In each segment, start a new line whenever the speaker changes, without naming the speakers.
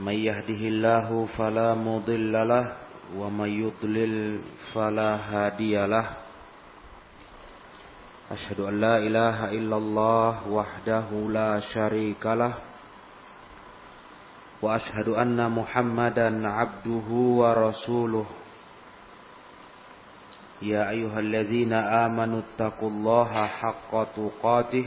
من يهده الله فلا مضل له ومن يضلل فلا هادي له أشهد أن لا إله إلا الله وحده لا شريك له وأشهد أن محمدا عبده ورسوله يا أيها الذين آمنوا اتقوا الله حق تقاته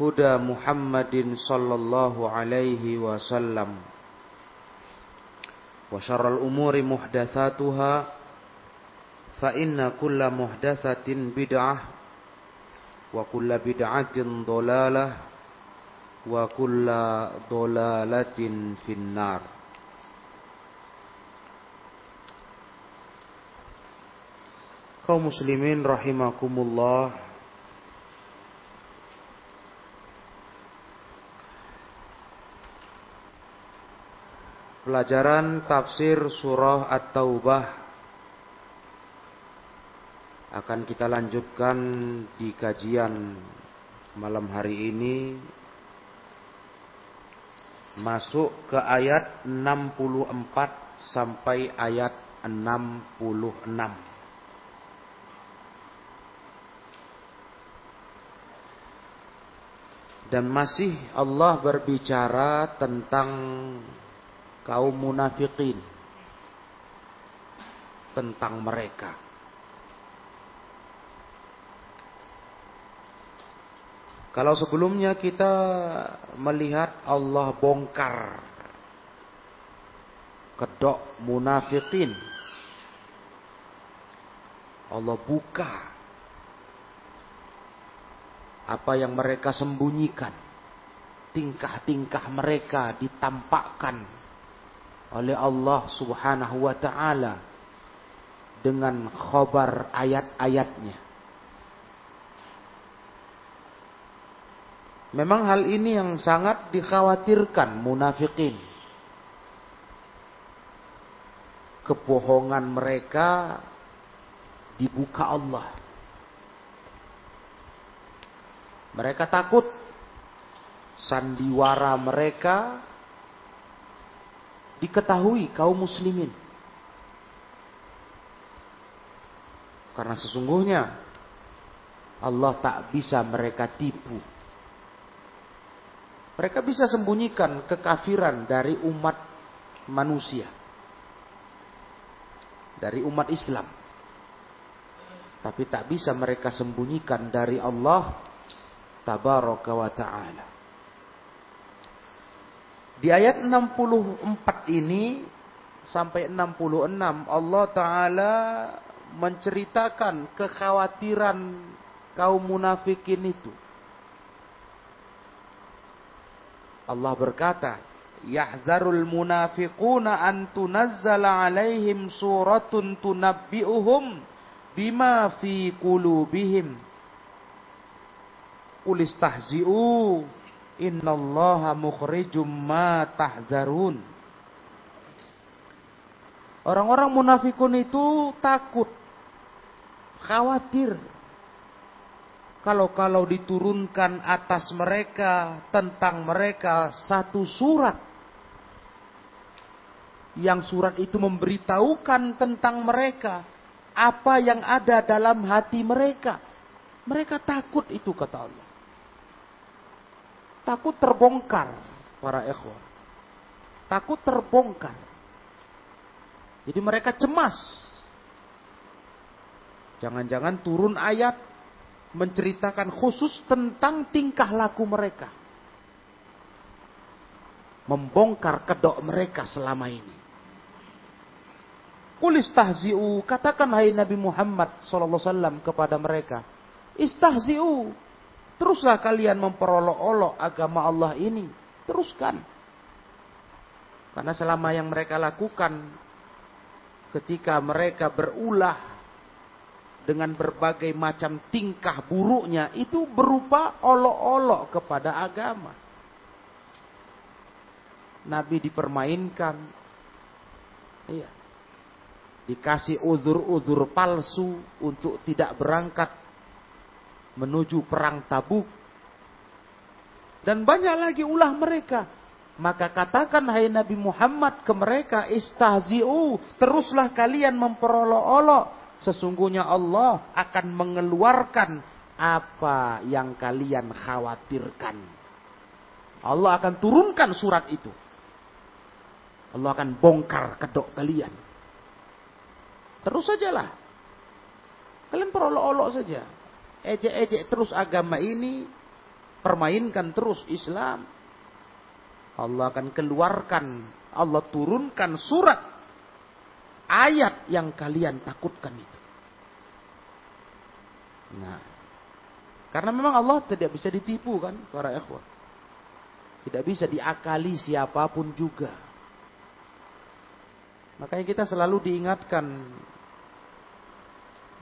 هدى محمد صلى الله عليه وسلم وشر الأمور محدثاتها فإن كل محدثة بدعة وكل بدعة ضلالة وكل ضلالة في النار kaum muslimin rahimakumullah Pelajaran tafsir surah At-Taubah akan kita lanjutkan di kajian malam hari ini masuk ke ayat 64 sampai ayat 66. Dan masih Allah berbicara tentang kaum munafikin tentang mereka. Kalau sebelumnya kita melihat Allah bongkar kedok munafikin. Allah buka apa yang mereka sembunyikan. Tingkah-tingkah mereka ditampakkan oleh Allah Subhanahu wa taala dengan khabar ayat-ayatnya. Memang hal ini yang sangat dikhawatirkan munafikin. Kebohongan mereka dibuka Allah. Mereka takut sandiwara mereka diketahui kaum muslimin. Karena sesungguhnya Allah tak bisa mereka tipu. Mereka bisa sembunyikan kekafiran dari umat manusia. Dari umat Islam. Tapi tak bisa mereka sembunyikan dari Allah tabaraka wa ta'ala. Di ayat 64 ini sampai 66 Allah taala menceritakan kekhawatiran kaum munafikin itu. Allah berkata, "Yahzarul munafiquna an tunazzala 'alaihim suratun tunabbi'uhum bima fi qulubihim." Qul istahzi'u innallaha mukhrijum ma tahzarun Orang-orang munafikun itu takut, khawatir. Kalau-kalau diturunkan atas mereka tentang mereka satu surat yang surat itu memberitahukan tentang mereka apa yang ada dalam hati mereka. Mereka takut itu kata Allah. Takut terbongkar para ikhwan. Takut terbongkar. Jadi mereka cemas. Jangan-jangan turun ayat menceritakan khusus tentang tingkah laku mereka. Membongkar kedok mereka selama ini. Kulis tahzi'u, katakan hai Nabi Muhammad SAW kepada mereka. Istahzi'u, teruslah kalian memperolok-olok agama Allah ini. Teruskan. Karena selama yang mereka lakukan ketika mereka berulah dengan berbagai macam tingkah buruknya itu berupa olok-olok kepada agama. Nabi dipermainkan. Iya dikasih uzur-uzur palsu untuk tidak berangkat menuju perang tabuk. Dan banyak lagi ulah mereka. Maka katakan hai Nabi Muhammad ke mereka istahzi'u. Teruslah kalian memperolok-olok. Sesungguhnya Allah akan mengeluarkan apa yang kalian khawatirkan. Allah akan turunkan surat itu. Allah akan bongkar kedok kalian. Terus sajalah. Kalian perolok-olok saja. Ejek-ejek terus agama ini. Permainkan terus Islam. Allah akan keluarkan. Allah turunkan surat. Ayat yang kalian takutkan itu. Nah. Karena memang Allah tidak bisa ditipu kan para ikhwan. Tidak bisa diakali siapa pun juga. Makanya kita selalu diingatkan.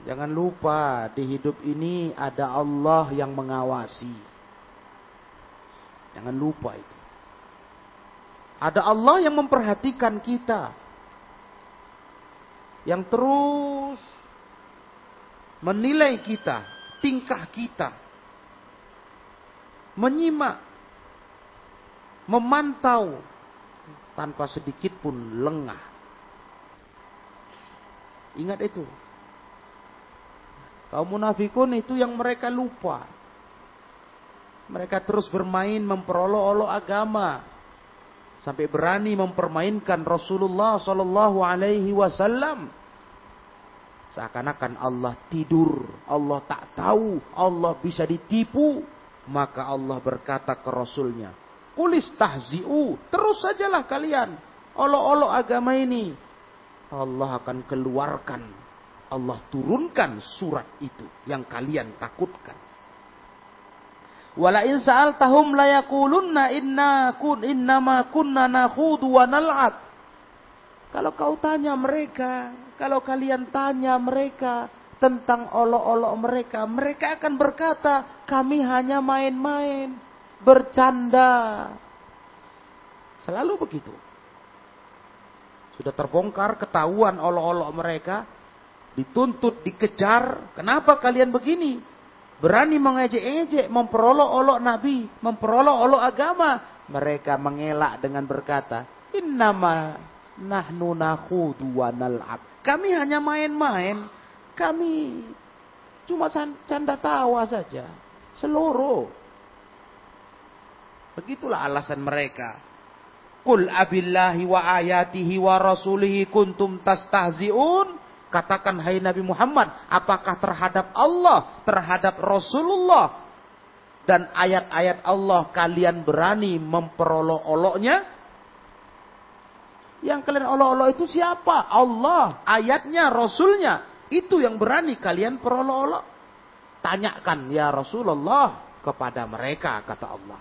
Jangan lupa di hidup ini ada Allah yang mengawasi. Jangan lupa itu. Ada Allah yang memperhatikan kita. Yang terus menilai kita, tingkah kita. Menyimak, memantau tanpa sedikit pun lengah. Ingat itu. Kaum munafikun itu yang mereka lupa. Mereka terus bermain memperolok-olok agama. Sampai berani mempermainkan Rasulullah Sallallahu Alaihi Wasallam. Seakan-akan Allah tidur, Allah tak tahu, Allah bisa ditipu. Maka Allah berkata ke Rasulnya, Kulis tahzi'u, terus sajalah kalian. Olok-olok agama ini. Allah akan keluarkan, Allah turunkan surat itu yang kalian takutkan. Wala in sa'altahum la yaqulunna inna kun innama kunna nakhudu wa nal'ab. Kalau kau tanya mereka, kalau kalian tanya mereka tentang olok-olok mereka, mereka akan berkata, kami hanya main-main, bercanda. Selalu begitu. Sudah terbongkar, ketahuan olok-olok mereka. Dituntut, dikejar. Kenapa kalian begini? Berani mengejek-ejek, memperolok-olok Nabi, memperolok-olok agama. Mereka mengelak dengan berkata, Innama nahnu nakhudu wa nal'ab. Kami hanya main-main. Kami cuma canda tawa saja. Seluruh. Begitulah alasan mereka. Qul abillahi wa ayatihi wa rasulihi kuntum tastahzi'un. Katakan hai Nabi Muhammad, apakah terhadap Allah, terhadap Rasulullah dan ayat-ayat Allah kalian berani memperolok-oloknya? Yang kalian olok-olok itu siapa? Allah, ayatnya, Rasulnya. Itu yang berani kalian perolok-olok. Tanyakan ya Rasulullah kepada mereka, kata Allah.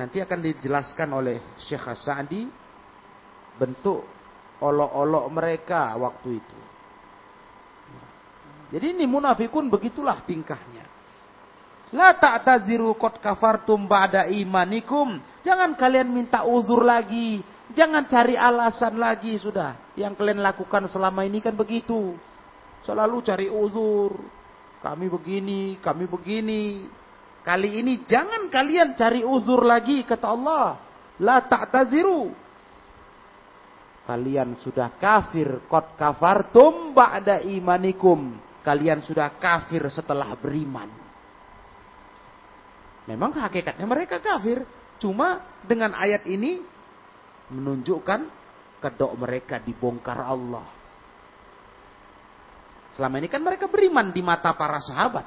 Nanti akan dijelaskan oleh Syekh Sa'di bentuk olok-olok mereka waktu itu. Jadi ini munafikun begitulah tingkahnya. La ta'tadziru qad kafartum ba'da imanikum. Jangan kalian minta uzur lagi. Jangan cari alasan lagi sudah. Yang kalian lakukan selama ini kan begitu. Selalu cari uzur. Kami begini, kami begini. Kali ini jangan kalian cari uzur lagi kata Allah. La ta'tadziru. Kalian sudah kafir. Qad kafartum ba'da imanikum. Kalian sudah kafir setelah beriman. Memang hakikatnya mereka kafir. Cuma dengan ayat ini menunjukkan kedok mereka dibongkar Allah. Selama ini kan mereka beriman di mata para sahabat.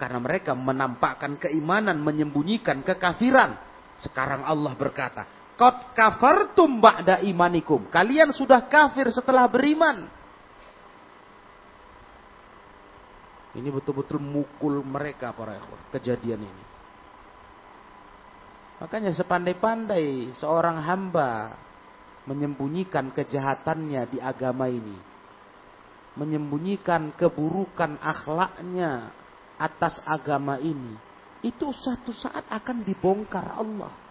Karena mereka menampakkan keimanan, menyembunyikan kekafiran. Sekarang Allah berkata, Kot kafartum ba'da imanikum. Kalian sudah kafir setelah beriman. Ini betul-betul mukul mereka para ikhwan. Kejadian ini. Makanya sepandai-pandai seorang hamba menyembunyikan kejahatannya di agama ini. Menyembunyikan keburukan akhlaknya atas agama ini. Itu satu saat akan dibongkar Allah.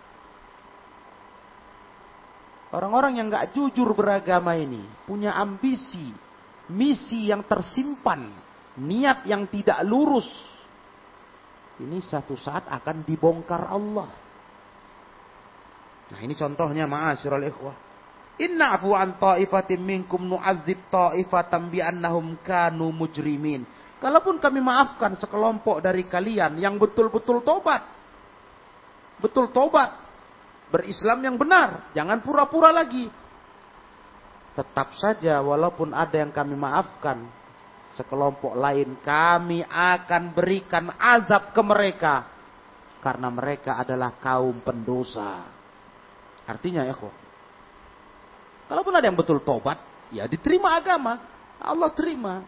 Orang-orang yang gak jujur beragama ini. Punya ambisi. Misi yang tersimpan niat yang tidak lurus, ini satu saat akan dibongkar Allah. Nah ini contohnya ma'asyiral ikhwah. Inna afu an ta'ifatin minkum nu'adzib ta'ifatan bi'annahum kanu mujrimin. Kalaupun kami maafkan sekelompok dari kalian yang betul-betul tobat. Betul tobat. Berislam yang benar. Jangan pura-pura lagi. Tetap saja walaupun ada yang kami maafkan sekelompok lain kami akan berikan azab ke mereka karena mereka adalah kaum pendosa. Artinya ya kok. Kalaupun ada yang betul tobat, ya diterima agama, Allah terima.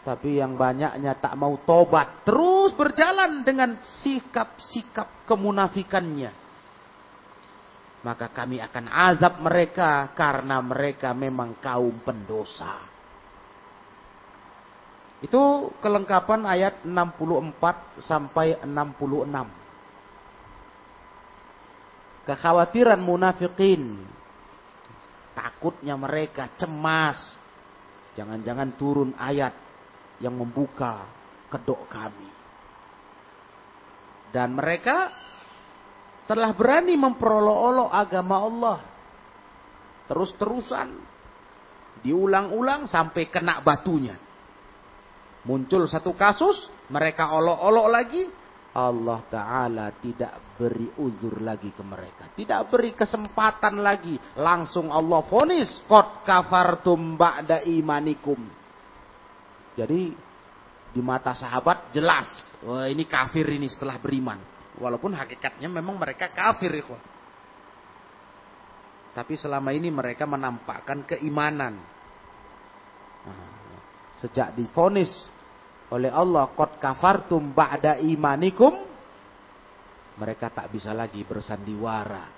Tapi yang banyaknya tak mau tobat, terus berjalan dengan sikap-sikap kemunafikannya. Maka kami akan azab mereka karena mereka memang kaum pendosa. Itu kelengkapan ayat 64 sampai 66. Kekhawatiran munafikin. Takutnya mereka cemas. Jangan-jangan turun ayat yang membuka kedok kami. Dan mereka telah berani memperolok-olok agama Allah. Terus-terusan. Diulang-ulang sampai kena batunya. Muncul satu kasus, mereka olok-olok lagi, Allah Ta'ala tidak beri uzur lagi ke mereka. Tidak beri kesempatan lagi. Langsung Allah fonis. Kot kafartum ba'da imanikum. Jadi di mata sahabat jelas. Wah ini kafir ini setelah beriman. Walaupun hakikatnya memang mereka kafir. Ya, Tapi selama ini mereka menampakkan keimanan. Sejak difonis oleh Allah kot kafartum ba'da imanikum mereka tak bisa lagi bersandiwara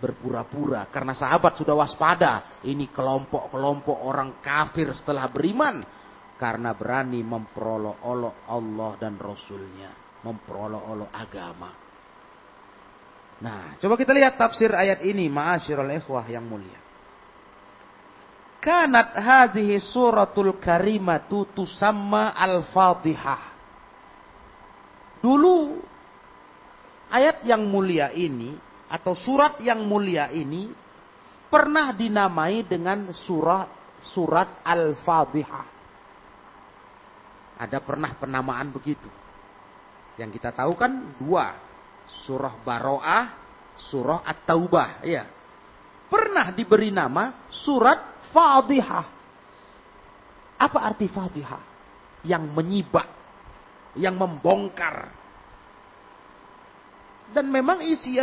berpura-pura karena sahabat sudah waspada ini kelompok-kelompok orang kafir setelah beriman karena berani memperolok-olok Allah dan Rasulnya memperolok-olok agama nah coba kita lihat tafsir ayat ini ma'asyiral ikhwah yang mulia Kanat hadhihi suratul karimatu tusamma al-Fatihah. Dulu ayat yang mulia ini atau surat yang mulia ini pernah dinamai dengan surah surat Al-Fatihah. Ada pernah penamaan begitu. Yang kita tahu kan dua. Surah Baro'ah, surah At-Taubah. Ya. Pernah diberi nama surat Fadihah. Apa arti fadihah? Yang menyibak. Yang membongkar. Dan memang isi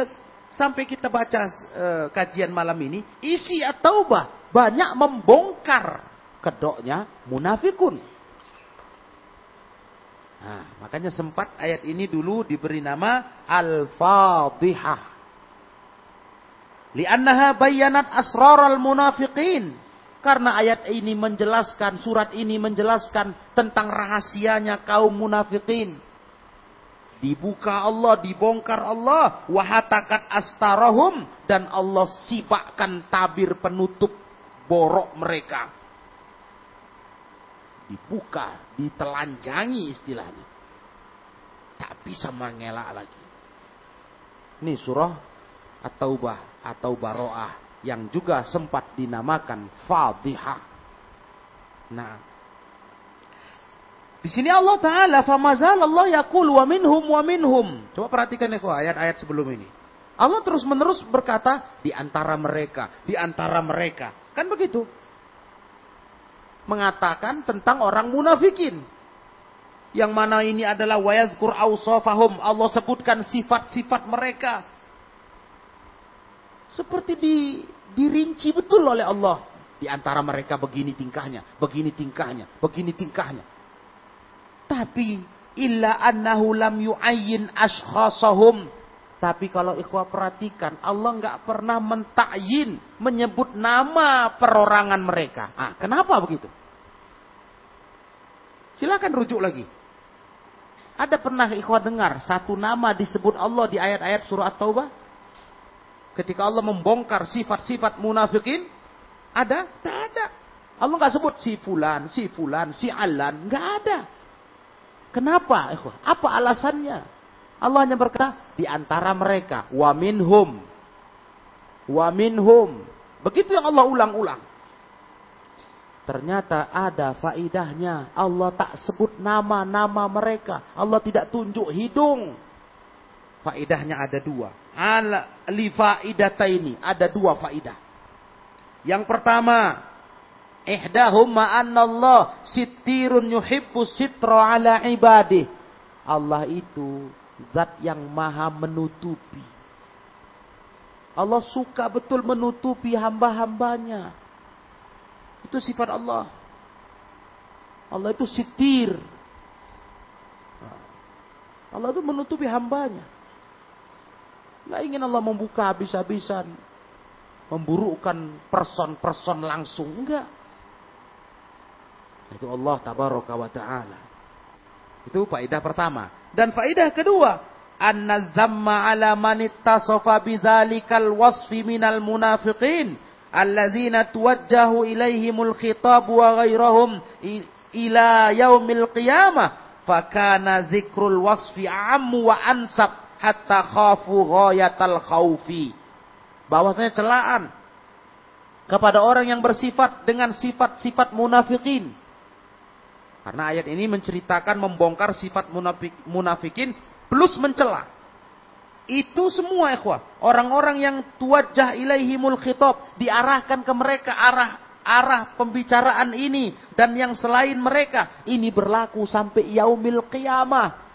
sampai kita baca e, kajian malam ini, isi at-taubah banyak membongkar kedoknya munafikun. Nah, makanya sempat ayat ini dulu diberi nama Al-Fadhihah. Li'annaha bayanat asraral munafiqin. Karena ayat ini menjelaskan, surat ini menjelaskan tentang rahasianya kaum munafikin. Dibuka Allah, dibongkar Allah, wahatakat astarahum dan Allah sibakkan tabir penutup borok mereka. Dibuka, ditelanjangi istilahnya. Tak bisa mengelak lagi. Ini surah At-Taubah atau Baro'ah yang juga sempat dinamakan Fadihah. Nah, di sini Allah Taala famazal Allah yakul wa minhum wa minhum. Coba perhatikan ya ayat-ayat sebelum ini. Allah terus menerus berkata di antara mereka, di antara mereka. Kan begitu? Mengatakan tentang orang munafikin. Yang mana ini adalah wayadkur awsafahum. Allah sebutkan sifat-sifat mereka. Seperti di, dirinci betul oleh Allah. Di antara mereka begini tingkahnya, begini tingkahnya, begini tingkahnya. Tapi illa annahu lam yu'ayyin ashkhasahum. Tapi kalau ikhwah perhatikan, Allah nggak pernah mentakyin, menyebut nama perorangan mereka. Ah, kenapa begitu? Silakan rujuk lagi. Ada pernah ikhwah dengar satu nama disebut Allah di ayat-ayat surah At-Taubah? Ketika Allah membongkar sifat-sifat munafikin, ada? Tak ada. Allah nggak sebut si fulan, si fulan, si alan, nggak ada. Kenapa? Apa alasannya? Allah hanya berkata di antara mereka wa minhum wa minhum. Begitu yang Allah ulang-ulang. Ternyata ada faidahnya. Allah tak sebut nama-nama mereka. Allah tidak tunjuk hidung. Faidahnya ada dua. Al li faidataini, ada dua faidah. Yang pertama, Ihdahum ma'annallah sitirun yuhibbu sitra ala ibadih. Allah itu zat yang maha menutupi. Allah suka betul menutupi hamba-hambanya. Itu sifat Allah. Allah itu sitir. Allah itu menutupi hambanya. Gak ingin Allah membuka habis-habisan. Memburukkan person-person langsung. Enggak. Itu Allah tabaraka wa ta'ala. Itu faedah pertama. Dan faedah kedua, anna zamma ala man ittasafa bidzalikal wasfi minal munafiqin alladzina tuwajjahu ilaihimul khitab wa ghairahum ila yaumil qiyamah fakana zikrul wasfi ammu wa ansab hatta khafu ghayatal khaufi bahwasanya celaan kepada orang yang bersifat dengan sifat-sifat munafikin karena ayat ini menceritakan membongkar sifat munafik, munafikin plus mencela. Itu semua ikhwah. Orang-orang yang tuwajjah ilaihimul khitab. Diarahkan ke mereka arah arah pembicaraan ini. Dan yang selain mereka. Ini berlaku sampai yaumil qiyamah.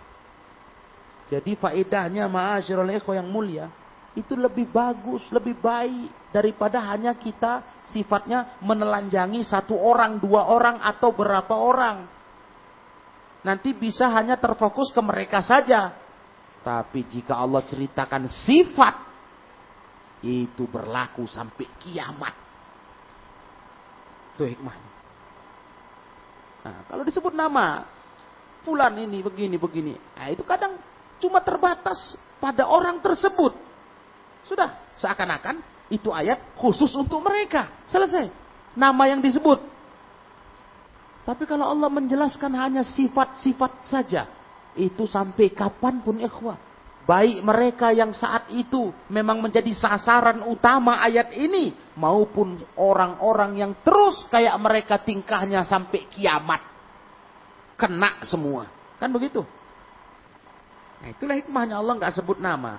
Jadi faedahnya ma'asyirul ikhwah yang mulia. Itu lebih bagus, lebih baik. Daripada hanya kita sifatnya menelanjangi satu orang, dua orang, atau berapa orang nanti bisa hanya terfokus ke mereka saja. Tapi jika Allah ceritakan sifat, itu berlaku sampai kiamat. Itu hikmahnya. Nah, kalau disebut nama, fulan ini begini begini, nah, itu kadang cuma terbatas pada orang tersebut. Sudah, seakan-akan itu ayat khusus untuk mereka. Selesai. Nama yang disebut tapi kalau Allah menjelaskan hanya sifat-sifat saja, itu sampai kapan pun ikhwah. Baik mereka yang saat itu memang menjadi sasaran utama ayat ini. Maupun orang-orang yang terus kayak mereka tingkahnya sampai kiamat. Kena semua. Kan begitu? Nah itulah hikmahnya Allah nggak sebut nama.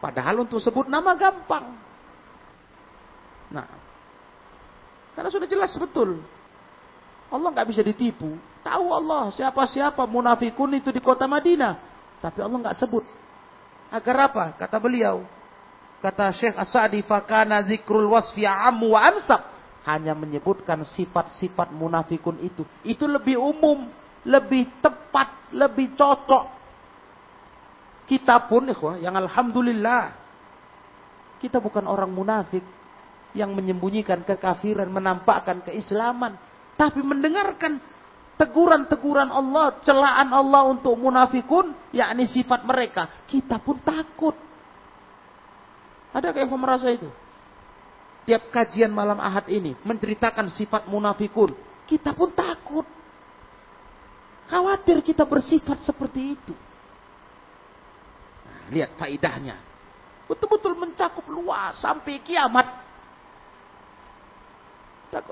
Padahal untuk sebut nama gampang. Nah, karena sudah jelas betul Allah nggak bisa ditipu. Tahu Allah siapa-siapa munafikun itu di kota Madinah. Tapi Allah nggak sebut. Agar apa? Kata beliau. Kata Syekh As-Sa'di, fakana zikrul wasfi ammu wa ansab. Hanya menyebutkan sifat-sifat munafikun itu. Itu lebih umum, lebih tepat, lebih cocok. Kita pun, yang Alhamdulillah. Kita bukan orang munafik yang menyembunyikan kekafiran, menampakkan keislaman tapi mendengarkan teguran-teguran Allah, celaan Allah untuk munafikun, yakni sifat mereka, kita pun takut. Ada kayak merasa itu? Tiap kajian malam ahad ini menceritakan sifat munafikun, kita pun takut. Khawatir kita bersifat seperti itu. Nah, lihat faidahnya. Betul-betul mencakup luas sampai kiamat.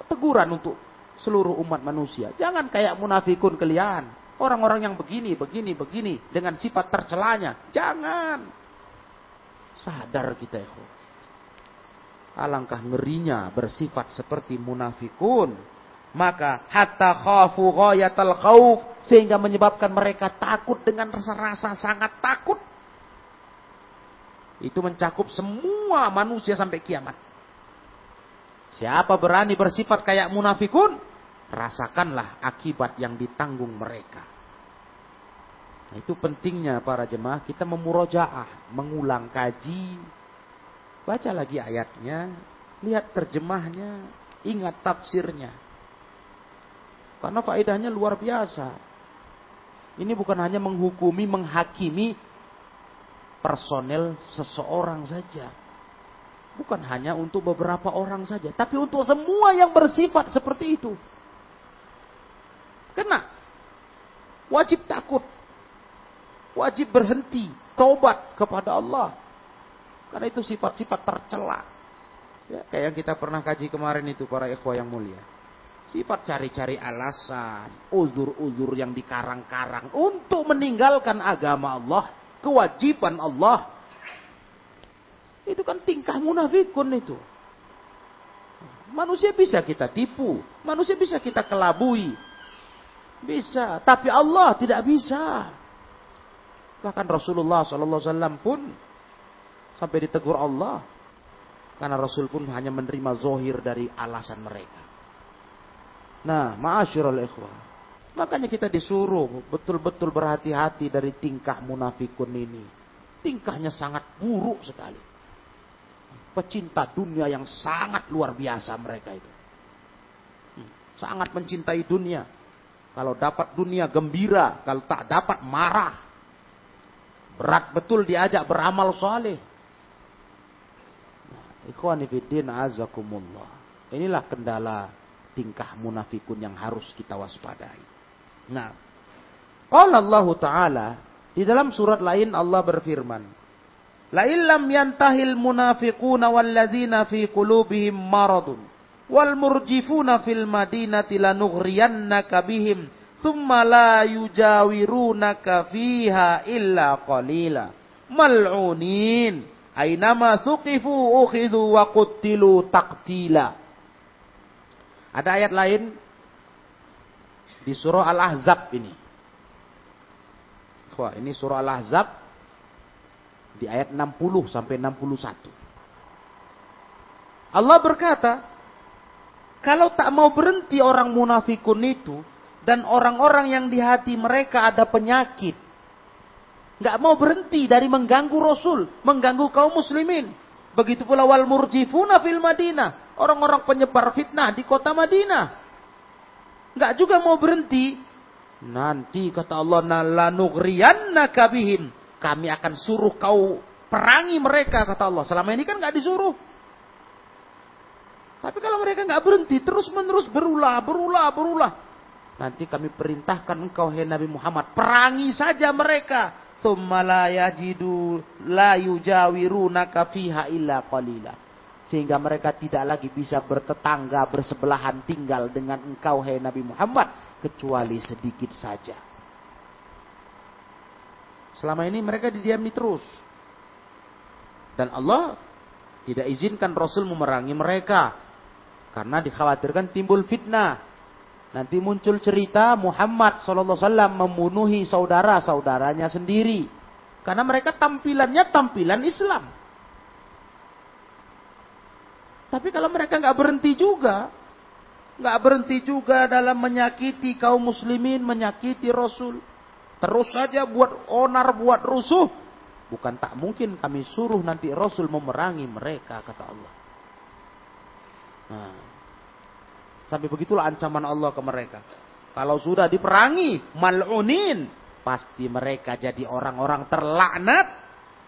Teguran untuk seluruh umat manusia. Jangan kayak munafikun kalian. Orang-orang yang begini, begini, begini. Dengan sifat tercelanya. Jangan. Sadar kita ya. Alangkah ngerinya bersifat seperti munafikun. Maka hatta khafu ghayatal khauf. Sehingga menyebabkan mereka takut dengan rasa-rasa sangat takut. Itu mencakup semua manusia sampai kiamat. Siapa berani bersifat kayak munafikun, rasakanlah akibat yang ditanggung mereka. Nah, itu pentingnya para jemaah kita memurojaah, mengulang kaji, baca lagi ayatnya, lihat terjemahnya, ingat tafsirnya. Karena faedahnya luar biasa. Ini bukan hanya menghukumi, menghakimi personel seseorang saja Bukan hanya untuk beberapa orang saja, tapi untuk semua yang bersifat seperti itu. Kena. Wajib takut. Wajib berhenti, tobat kepada Allah. Karena itu sifat-sifat tercela. Ya, kayak yang kita pernah kaji kemarin itu para ikhwah yang mulia. Sifat cari-cari alasan, uzur-uzur yang dikarang-karang untuk meninggalkan agama Allah, kewajiban Allah itu kan tingkah munafikun itu. Manusia bisa kita tipu, manusia bisa kita kelabui. Bisa, tapi Allah tidak bisa. Bahkan Rasulullah SAW pun sampai ditegur Allah. Karena Rasul pun hanya menerima zohir dari alasan mereka. Nah, ma'asyurul ikhwah. Makanya kita disuruh betul-betul berhati-hati dari tingkah munafikun ini. Tingkahnya sangat buruk sekali pecinta dunia yang sangat luar biasa mereka itu. Hmm, sangat mencintai dunia. Kalau dapat dunia gembira, kalau tak dapat marah. Berat betul diajak beramal soleh. Nah, ikhwanifidin azakumullah. Inilah kendala tingkah munafikun yang harus kita waspadai. Nah, Allah Ta'ala di dalam surat lain Allah berfirman, La illam yantahil munafiquna walladzina fi qulubihim maradun wal murjifuna fil madinati lanughriyannaka bihim thumma la yujawirunaka fiha illa qalila. Mal'unin. Ainama thuqifu ukhidhu wa qutilu taqtila. Ada ayat lain di surah Al-Ahzab ini. Wah, ini surah Al-Ahzab di ayat 60 sampai 61. Allah berkata, kalau tak mau berhenti orang munafikun itu dan orang-orang yang di hati mereka ada penyakit, nggak mau berhenti dari mengganggu Rasul, mengganggu kaum muslimin. Begitu pula wal murjifuna fil Madinah, orang-orang penyebar fitnah di kota Madinah. Nggak juga mau berhenti. Nanti kata Allah, "Nalanughriyannaka bihim." Kami akan suruh kau perangi mereka, kata Allah. Selama ini kan nggak disuruh. Tapi kalau mereka nggak berhenti, terus menerus berulah, berulah, berulah. Nanti kami perintahkan engkau, hai Nabi Muhammad, perangi saja mereka. Sehingga mereka tidak lagi bisa bertetangga, bersebelahan tinggal dengan engkau, hai Nabi Muhammad. Kecuali sedikit saja. Selama ini mereka didiami terus. Dan Allah tidak izinkan Rasul memerangi mereka. Karena dikhawatirkan timbul fitnah. Nanti muncul cerita Muhammad SAW membunuhi saudara-saudaranya sendiri. Karena mereka tampilannya tampilan Islam. Tapi kalau mereka nggak berhenti juga, nggak berhenti juga dalam menyakiti kaum muslimin, menyakiti Rasul, Terus saja buat onar, buat rusuh. Bukan tak mungkin kami suruh nanti Rasul memerangi mereka, kata Allah. Nah, sampai begitulah ancaman Allah ke mereka. Kalau sudah diperangi, mal'unin. Pasti mereka jadi orang-orang terlaknat.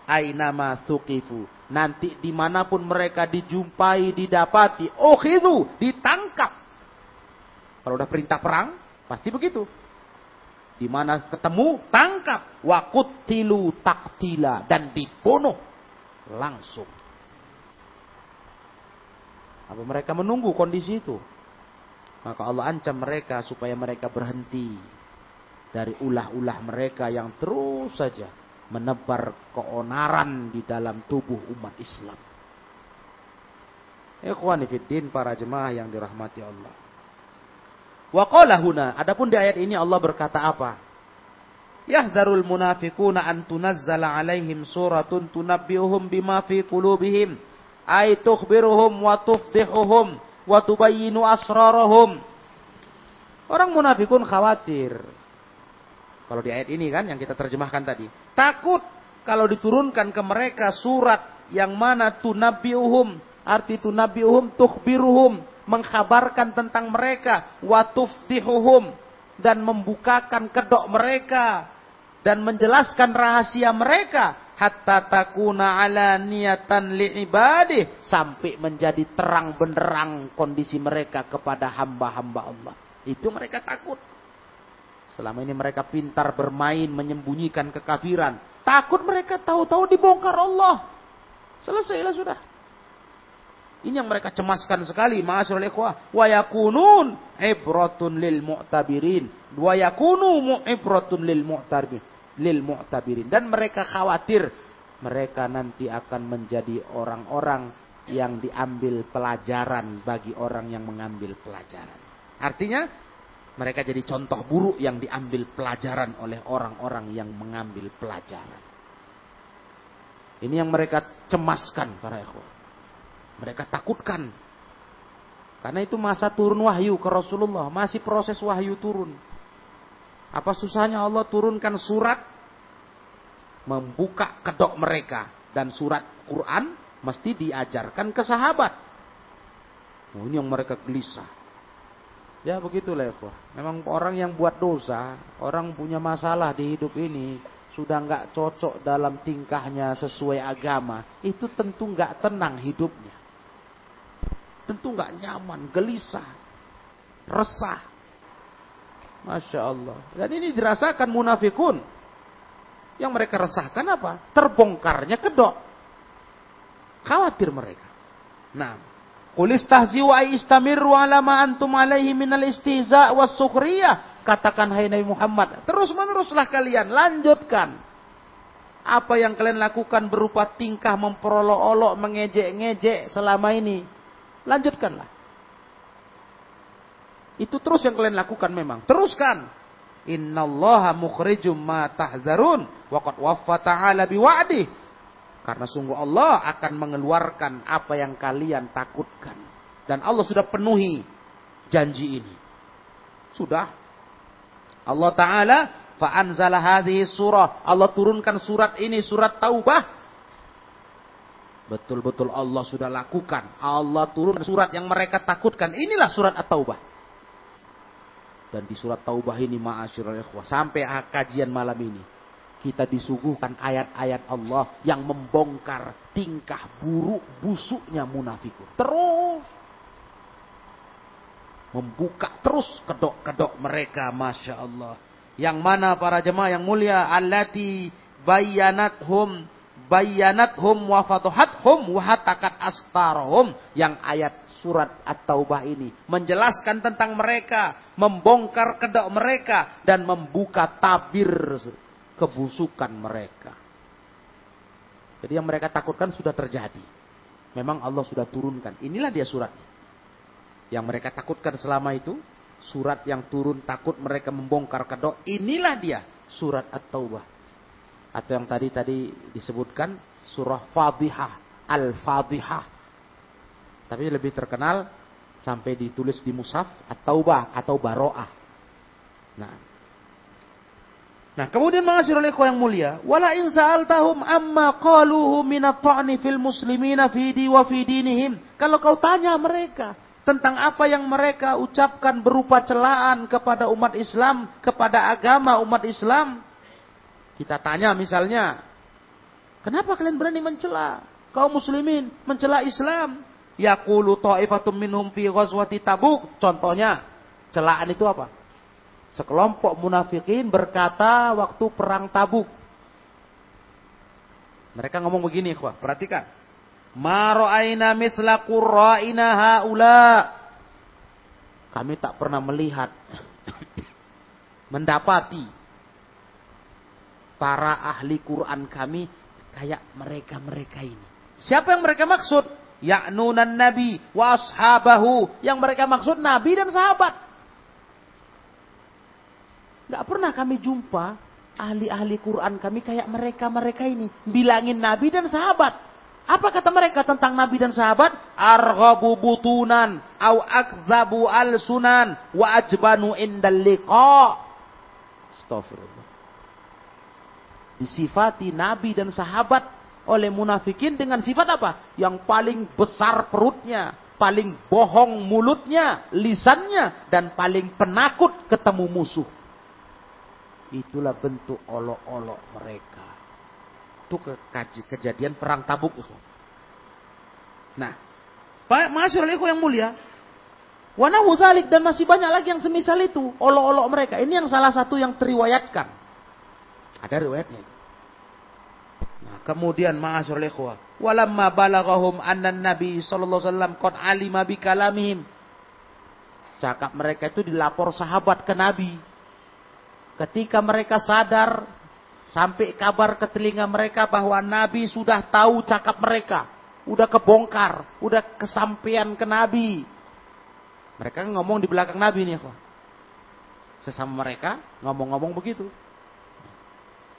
Ainama thuqifu. Nanti di mana pun mereka dijumpai, didapati, itu ditangkap. Kalau udah perintah perang, pasti begitu. Di mana ketemu, tangkap. Wakutilu taktila. Dan dibunuh. Langsung. Apa mereka menunggu kondisi itu? Maka Allah ancam mereka supaya mereka berhenti dari ulah-ulah mereka yang terus saja menebar keonaran di dalam tubuh umat Islam. Ikhwani fiddin para jemaah yang dirahmati Allah. Wa huna, adapun di ayat ini Allah berkata apa? Yahdharul munafiquna an tunazzala alaihim suratun tunabbi'uhum bima fi qulubihim ay tukhbiruhum wa tufdihuhum wa tubayyinu asrarahum. Orang munafikun khawatir. Kalau di ayat ini kan yang kita terjemahkan tadi. Takut kalau diturunkan ke mereka surat yang mana tunabiuhum. Arti tunabiuhum tukhbiruhum. Mengkabarkan tentang mereka. Watufdihuhum. Dan membukakan kedok mereka. Dan menjelaskan rahasia mereka hatta takuna ala niatan li'ibadih sampai menjadi terang benderang kondisi mereka kepada hamba-hamba Allah. Itu mereka takut. Selama ini mereka pintar bermain menyembunyikan kekafiran. Takut mereka tahu-tahu dibongkar Allah. Selesailah sudah. Ini yang mereka cemaskan sekali. Ma'asyurul ikhwah. Wa yakunun ibratun lil mu'tabirin. Wa yakunu ibratun lil mu'tabirin lil mu'tabirin dan mereka khawatir mereka nanti akan menjadi orang-orang yang diambil pelajaran bagi orang yang mengambil pelajaran. Artinya mereka jadi contoh buruk yang diambil pelajaran oleh orang-orang yang mengambil pelajaran. Ini yang mereka cemaskan para ikhwan. Mereka takutkan. Karena itu masa turun wahyu ke Rasulullah. Masih proses wahyu turun. Apa susahnya Allah turunkan surat membuka kedok mereka dan surat Quran mesti diajarkan ke sahabat. Oh, ini yang mereka gelisah. Ya begitulah ya. Memang orang yang buat dosa, orang punya masalah di hidup ini, sudah nggak cocok dalam tingkahnya sesuai agama, itu tentu nggak tenang hidupnya. Tentu nggak nyaman, gelisah, resah. Masya Allah. Dan ini dirasakan munafikun. Yang mereka resahkan apa? Terbongkarnya kedok. Khawatir mereka. Nah, Qul istahzi'u ay istamiru ala ma antum alaihi minal istihza' was sukhriyah. Katakan hai Nabi Muhammad, terus meneruslah kalian, lanjutkan. Apa yang kalian lakukan berupa tingkah memperolok-olok, mengejek-ngejek selama ini. Lanjutkanlah. Itu terus yang kalian lakukan memang. Teruskan. Innallaha mukhrijum ma tahzarun. Waqad waffa ta'ala biwa'dih. Karena sungguh Allah akan mengeluarkan apa yang kalian takutkan. Dan Allah sudah penuhi janji ini. Sudah. Allah Ta'ala fa'anzala hadhihi surah. Allah turunkan surat ini, surat Taubah. Betul-betul Allah sudah lakukan. Allah turun surat yang mereka takutkan. Inilah surat At-Taubah. Dan di surat Taubah ini ma'asyiral ikhwah. Sampai kajian malam ini. Kita disuguhkan ayat-ayat Allah yang membongkar tingkah buruk busuknya munafikun. Terus. Membuka terus kedok-kedok mereka. Masya Allah. Yang mana para jemaah yang mulia. Allati bayanathum bayanathum wa fatuhathum wa hatakat astarahum yang ayat surat At-Taubah ini menjelaskan tentang mereka, membongkar kedok mereka dan membuka tabir kebusukan mereka. Jadi yang mereka takutkan sudah terjadi. Memang Allah sudah turunkan. Inilah dia suratnya. Yang mereka takutkan selama itu, surat yang turun takut mereka membongkar kedok, inilah dia surat At-Taubah atau yang tadi tadi disebutkan surah Fadhihah, Al-Fadhihah. Tapi lebih terkenal sampai ditulis di mushaf At-Taubah atau Baro'ah. Nah. Nah, kemudian mengasih oleh yang mulia, wala in sa'altahum amma qaluhu min at-ta'ni fil muslimina fi di wa fi dinihim. Kalau kau tanya mereka tentang apa yang mereka ucapkan berupa celaan kepada umat Islam, kepada agama umat Islam. Kita tanya misalnya, kenapa kalian berani mencela kaum muslimin, mencela Islam? Yaqulu ta'ifatum minhum fi ghazwati Tabuk. Contohnya, celaan itu apa? Sekelompok munafikin berkata waktu perang Tabuk. Mereka ngomong begini, perhatikan. Ma ra'aina mithla qurra'ina haula. Kami tak pernah melihat mendapati para ahli Quran kami kayak mereka-mereka ini. Siapa yang mereka maksud? Ya'nunan nabi wa ashabahu. Yang mereka maksud nabi dan sahabat. Gak pernah kami jumpa ahli-ahli Quran kami kayak mereka-mereka ini. Bilangin nabi dan sahabat. Apa kata mereka tentang Nabi dan sahabat? Arghabu butunan au akzabu al sunan wa ajbanu indal liqa. Astagfirullah. Disifati Nabi dan sahabat oleh munafikin dengan sifat apa? Yang paling besar perutnya, paling bohong mulutnya, lisannya, dan paling penakut ketemu musuh. Itulah bentuk olok-olok mereka itu ke kejadian perang tabuk. Nah, Pak Masyur yang mulia, Wana zalik dan masih banyak lagi yang semisal itu, olok-olok mereka. Ini yang salah satu yang teriwayatkan. Ada riwayatnya. Nah, kemudian ma'asyur ikhwah, walamma balaghahum anna nabi sallallahu alaihi wasallam qad alima bi kalamihim. Cakap mereka itu dilapor sahabat ke nabi. Ketika mereka sadar Sampai kabar ke telinga mereka bahwa Nabi sudah tahu cakap mereka. Udah kebongkar. Udah kesampaian ke Nabi. Mereka ngomong di belakang Nabi nih. Sesama mereka ngomong-ngomong begitu.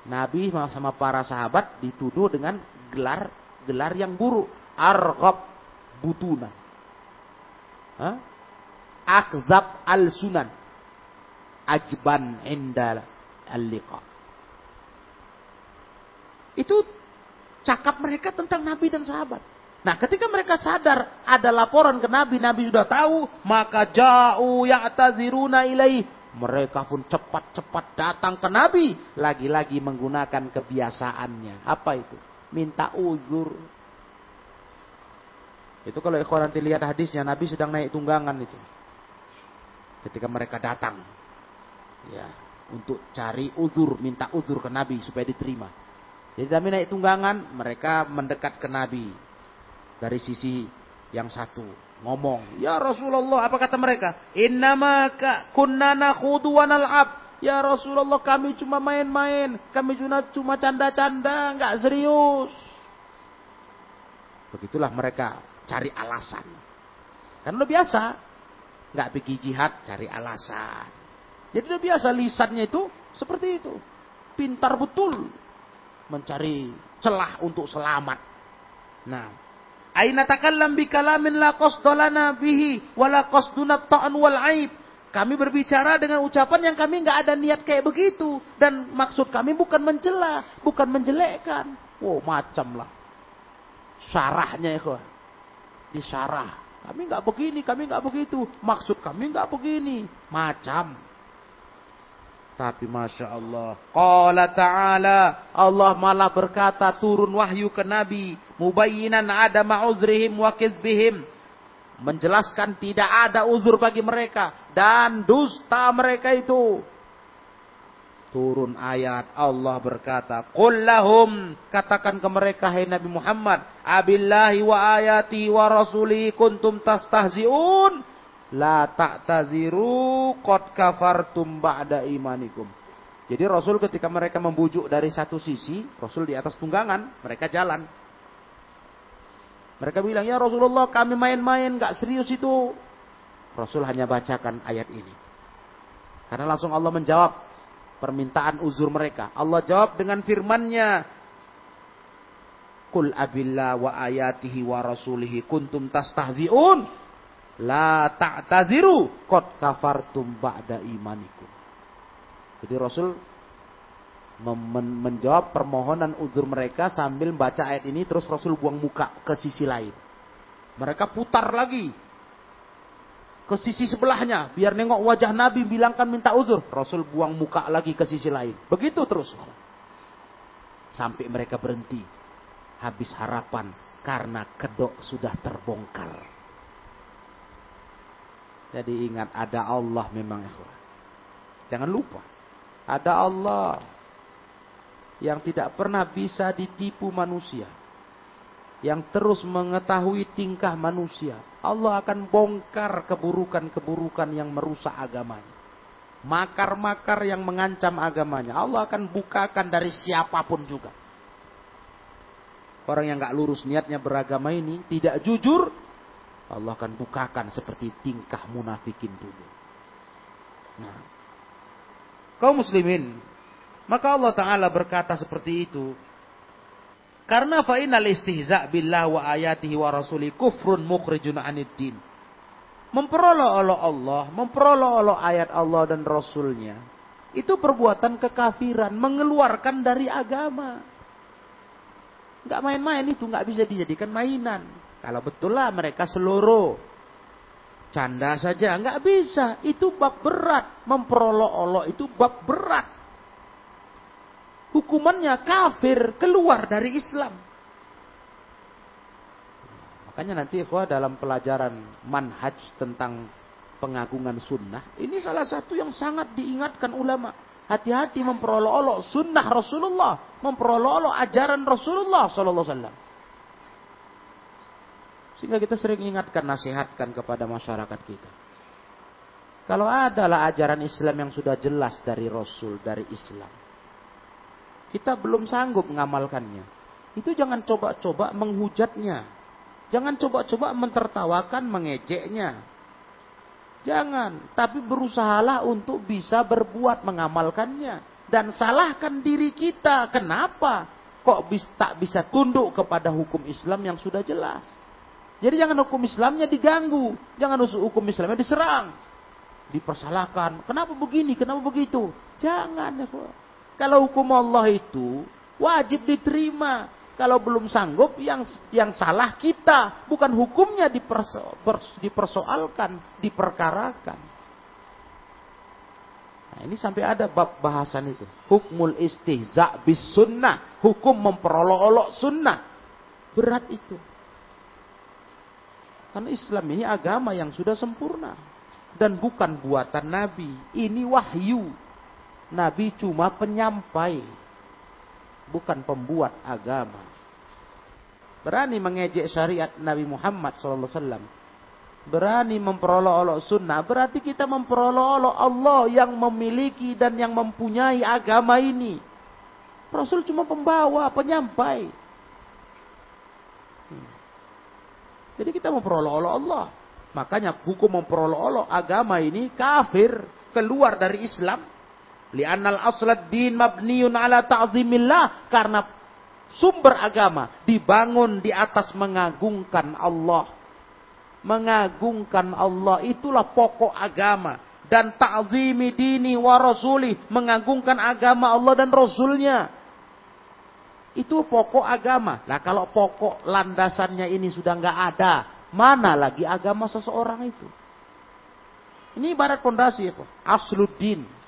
Nabi sama para sahabat dituduh dengan gelar gelar yang buruk. Arghab butuna. Akzab al-sunan. Ajban indal al-liqa. Itu cakap mereka tentang Nabi dan sahabat. Nah, ketika mereka sadar ada laporan ke Nabi, Nabi sudah tahu, maka jauh ya'taziruna ilaih. Mereka pun cepat-cepat datang ke Nabi, lagi-lagi menggunakan kebiasaannya. Apa itu? Minta uzur. Itu kalau ikhwan nanti lihat hadisnya, Nabi sedang naik tunggangan itu. Ketika mereka datang. Ya, untuk cari uzur, minta uzur ke Nabi supaya diterima. Jadi Nabi naik tunggangan, mereka mendekat ke Nabi dari sisi yang satu. Ngomong, ya Rasulullah, apa kata mereka? Innama kunna nakhudu wa nal'ab. Ya Rasulullah, kami cuma main-main, kami cuma cuma canda-canda, nggak serius. Begitulah mereka cari alasan. Kan udah biasa, nggak pergi jihad cari alasan. Jadi udah biasa lisannya itu seperti itu. Pintar betul mencari celah untuk selamat. Nah, aina takallam bi kalamin la qasdalana bihi wala qasduna ta'an wal aib. Kami berbicara dengan ucapan yang kami nggak ada niat kayak begitu dan maksud kami bukan mencela, bukan menjelekkan. Wow, macam lah. Syarahnya ya, Disyarah. Kami nggak begini, kami nggak begitu. Maksud kami nggak begini. Macam. Tapi Masya Allah. Qala ta'ala. Allah malah berkata turun wahyu ke Nabi. Mubayyinan ada ma'udrihim wa kizbihim. Menjelaskan tidak ada uzur bagi mereka. Dan dusta mereka itu. Turun ayat Allah berkata. Qul lahum. Katakan ke mereka hai Nabi Muhammad. Abillahi wa ayati wa rasuli kuntum tastahzi'un. La ta'taziru qad kafartum ba'da imanikum. Jadi Rasul ketika mereka membujuk dari satu sisi, Rasul di atas tunggangan, mereka jalan. Mereka bilang, ya Rasulullah kami main-main, gak serius itu. Rasul hanya bacakan ayat ini. Karena langsung Allah menjawab permintaan uzur mereka. Allah jawab dengan firmannya, Kul abillah wa ayatihi wa rasulihi kuntum tastahzi'un. La ta'taziru qad kafartum ba'da imanikum. Jadi Rasul menjawab permohonan uzur mereka sambil baca ayat ini terus Rasul buang muka ke sisi lain. Mereka putar lagi. ke sisi sebelahnya. Biar nengok wajah Nabi bilangkan minta uzur. Rasul buang muka lagi ke sisi lain. Begitu terus. Sampai mereka berhenti. Habis harapan. Karena kedok sudah terbongkar. Jadi ingat ada Allah memang. Jangan lupa. Ada Allah. Yang tidak pernah bisa ditipu manusia yang terus mengetahui tingkah manusia. Allah akan bongkar keburukan-keburukan yang merusak agamanya. Makar-makar yang mengancam agamanya. Allah akan bukakan dari siapa pun juga. Orang yang gak lurus niatnya beragama ini, tidak jujur, Allah akan bukakan seperti tingkah munafikin dulu. Nah, kaum muslimin, maka Allah Ta'ala berkata seperti itu karena fa'inal istihza' billah wa ayatihi wa rasuli kufrun mukhrijun anid din. Memperolok-olok Allah, memperolok-olok ayat Allah dan Rasulnya. Itu perbuatan kekafiran, mengeluarkan dari agama. Gak main-main itu, gak bisa dijadikan mainan. Kalau betul lah mereka seluruh. Canda saja, gak bisa. Itu bab berat. Memperolok-olok itu bab berat hukumannya kafir keluar dari Islam. Makanya nanti ikhwah dalam pelajaran manhaj tentang pengagungan sunnah, ini salah satu yang sangat diingatkan ulama. Hati-hati memperolok-olok sunnah Rasulullah, memperolok-olok ajaran Rasulullah Sallallahu Alaihi. Sehingga kita sering ingatkan, nasihatkan kepada masyarakat kita. Kalau adalah ajaran Islam yang sudah jelas dari Rasul, dari Islam kita belum sanggup mengamalkannya. Itu jangan coba-coba menghujatnya. Jangan coba-coba mentertawakan, mengejeknya. Jangan, tapi berusahalah untuk bisa berbuat mengamalkannya dan salahkan diri kita. Kenapa? Kok tak bisa tunduk kepada hukum Islam yang sudah jelas? Jadi jangan hukum Islamnya diganggu, jangan hukum Islamnya diserang, dipersalahkan. Kenapa begini? Kenapa begitu? Jangan ya, kalau hukum Allah itu wajib diterima. Kalau belum sanggup yang yang salah kita, bukan hukumnya diperso, dipersoalkan, diperkarakan. Nah, ini sampai ada bab bahasan itu. Hukmul istihza bis sunnah. Hukum memperolok-olok sunnah. Berat itu. Karena Islam ini agama yang sudah sempurna. Dan bukan buatan Nabi. Ini wahyu. Nabi cuma penyampai, bukan pembuat agama. Berani mengejek syariat Nabi Muhammad SAW. Berani memperolok-olok sunnah. Berarti kita memperolok-olok Allah yang memiliki dan yang mempunyai agama ini. Rasul cuma pembawa, penyampai. Jadi kita memperolok-olok Allah. Makanya hukum memperolok-olok agama ini kafir. Keluar dari Islam Li'annal aslad din mabniun ala ta'zimillah. Karena sumber agama dibangun di atas mengagungkan Allah. Mengagungkan Allah itulah pokok agama. Dan ta'zimi dini wa rasuli. Mengagungkan agama Allah dan Rasulnya. Itu pokok agama. Nah kalau pokok landasannya ini sudah nggak ada. Mana lagi agama seseorang itu? Ini ibarat fondasi. Asluddin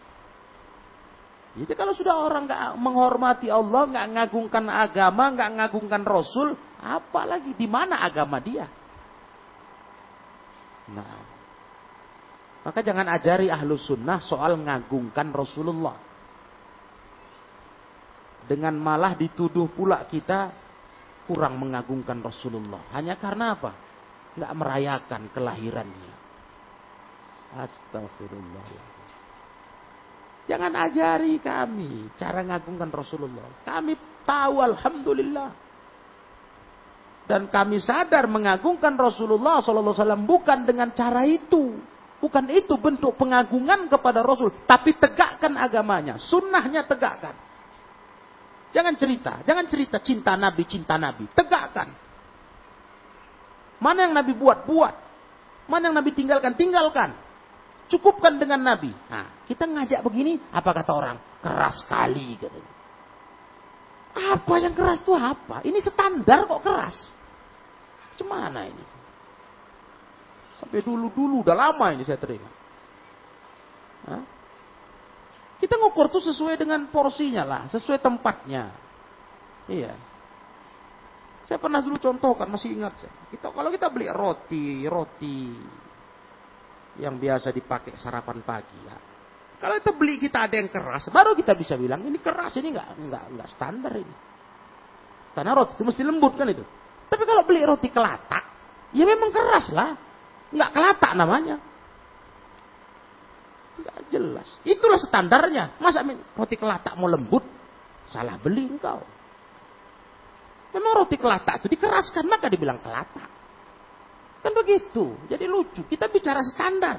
jadi kalau sudah orang nggak menghormati Allah, nggak ngagungkan agama, nggak ngagungkan Rasul, apalagi di mana agama dia? Nah, maka jangan ajari ahlu sunnah soal ngagungkan Rasulullah. Dengan malah dituduh pula kita kurang mengagungkan Rasulullah. Hanya karena apa? Nggak merayakan kelahirannya. Astagfirullah. Jangan ajari kami cara ngagungkan Rasulullah. Kami tahu Alhamdulillah. Dan kami sadar mengagungkan Rasulullah SAW bukan dengan cara itu. Bukan itu bentuk pengagungan kepada Rasul. Tapi tegakkan agamanya. Sunnahnya tegakkan. Jangan cerita. Jangan cerita cinta Nabi, cinta Nabi. Tegakkan. Mana yang Nabi buat? Buat. Mana yang Nabi tinggalkan? Tinggalkan. Cukupkan dengan Nabi. Nah, kita ngajak begini, apa kata orang? Keras sekali katanya. Apa yang keras itu apa? Ini standar kok keras. Cemana ini? Sampai dulu-dulu, udah lama ini saya terima. Hah? Kita ngukur tuh sesuai dengan porsinya lah, sesuai tempatnya. Iya. Saya pernah dulu contohkan, masih ingat saya. Kita kalau kita beli roti, roti yang biasa dipakai sarapan pagi ya. Kalau kita beli kita ada yang keras, baru kita bisa bilang ini keras, ini nggak nggak nggak standar ini. Karena roti itu mesti lembut kan itu. Tapi kalau beli roti kelatak, ya memang keras lah, nggak kelatak namanya. Nggak jelas. Itulah standarnya. Masa roti kelatak mau lembut? Salah beli engkau. Memang roti kelatak itu dikeraskan, maka dibilang kelatak. Kan begitu. Jadi lucu. Kita bicara standar.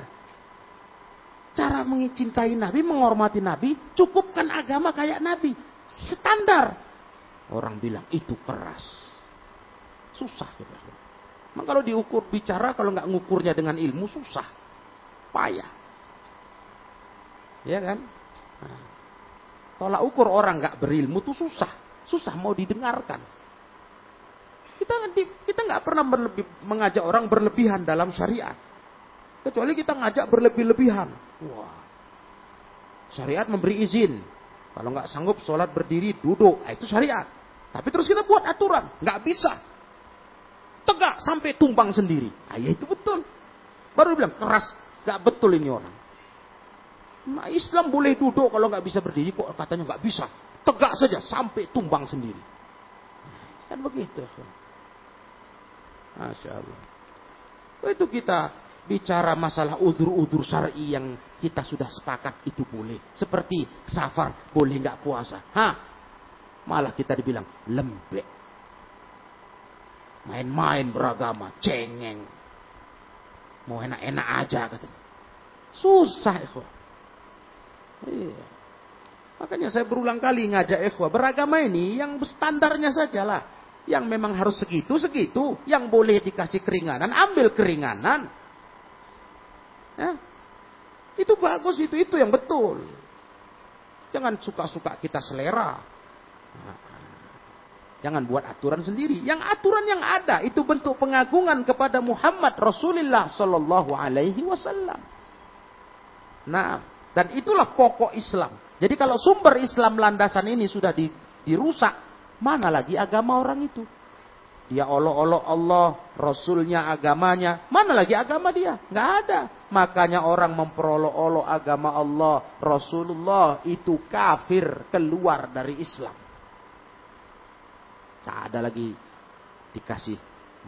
Cara mencintai Nabi, menghormati Nabi, cukupkan agama kayak Nabi. Standar. Orang bilang itu keras. Susah. Gitu. Memang kalau diukur bicara, kalau nggak ngukurnya dengan ilmu, susah. Payah. Ya kan? Nah, tolak ukur orang nggak berilmu tuh susah, susah mau didengarkan. Kita kita nggak pernah berlebih, mengajak orang berlebihan dalam syariat, kecuali kita ngajak berlebih-lebihan. Wah, syariat memberi izin. Kalau nggak sanggup sholat berdiri duduk, nah, itu syariat. Tapi terus kita buat aturan, nggak bisa. Tegak sampai tumbang sendiri. Nah, ya itu betul. Baru bilang keras, nggak betul ini orang. Nah, Islam boleh duduk kalau nggak bisa berdiri kok katanya nggak bisa. Tegak saja sampai tumbang sendiri. Kan begitu. Masya Allah. Itu kita bicara masalah udur-udur syar'i yang kita sudah sepakat itu boleh. Seperti safar boleh nggak puasa. Hah? Malah kita dibilang lembek. Main-main beragama, cengeng. Mau enak-enak aja katanya. Susah itu. Iya. Makanya saya berulang kali ngajak ikhwah beragama ini yang standarnya sajalah. Yang memang harus segitu segitu, yang boleh dikasih keringanan ambil keringanan. Ya. Itu bagus itu itu yang betul. Jangan suka-suka kita selera. Jangan buat aturan sendiri. Yang aturan yang ada itu bentuk pengagungan kepada Muhammad Rasulullah Sallallahu Alaihi Wasallam. Nah, dan itulah pokok Islam. Jadi kalau sumber Islam landasan ini sudah dirusak, mana lagi agama orang itu? Dia olok-olok Allah, Rasulnya, agamanya. Mana lagi agama dia? Nggak ada. Makanya orang memperolok-olok agama Allah, Rasulullah itu kafir keluar dari Islam. Tak ada lagi dikasih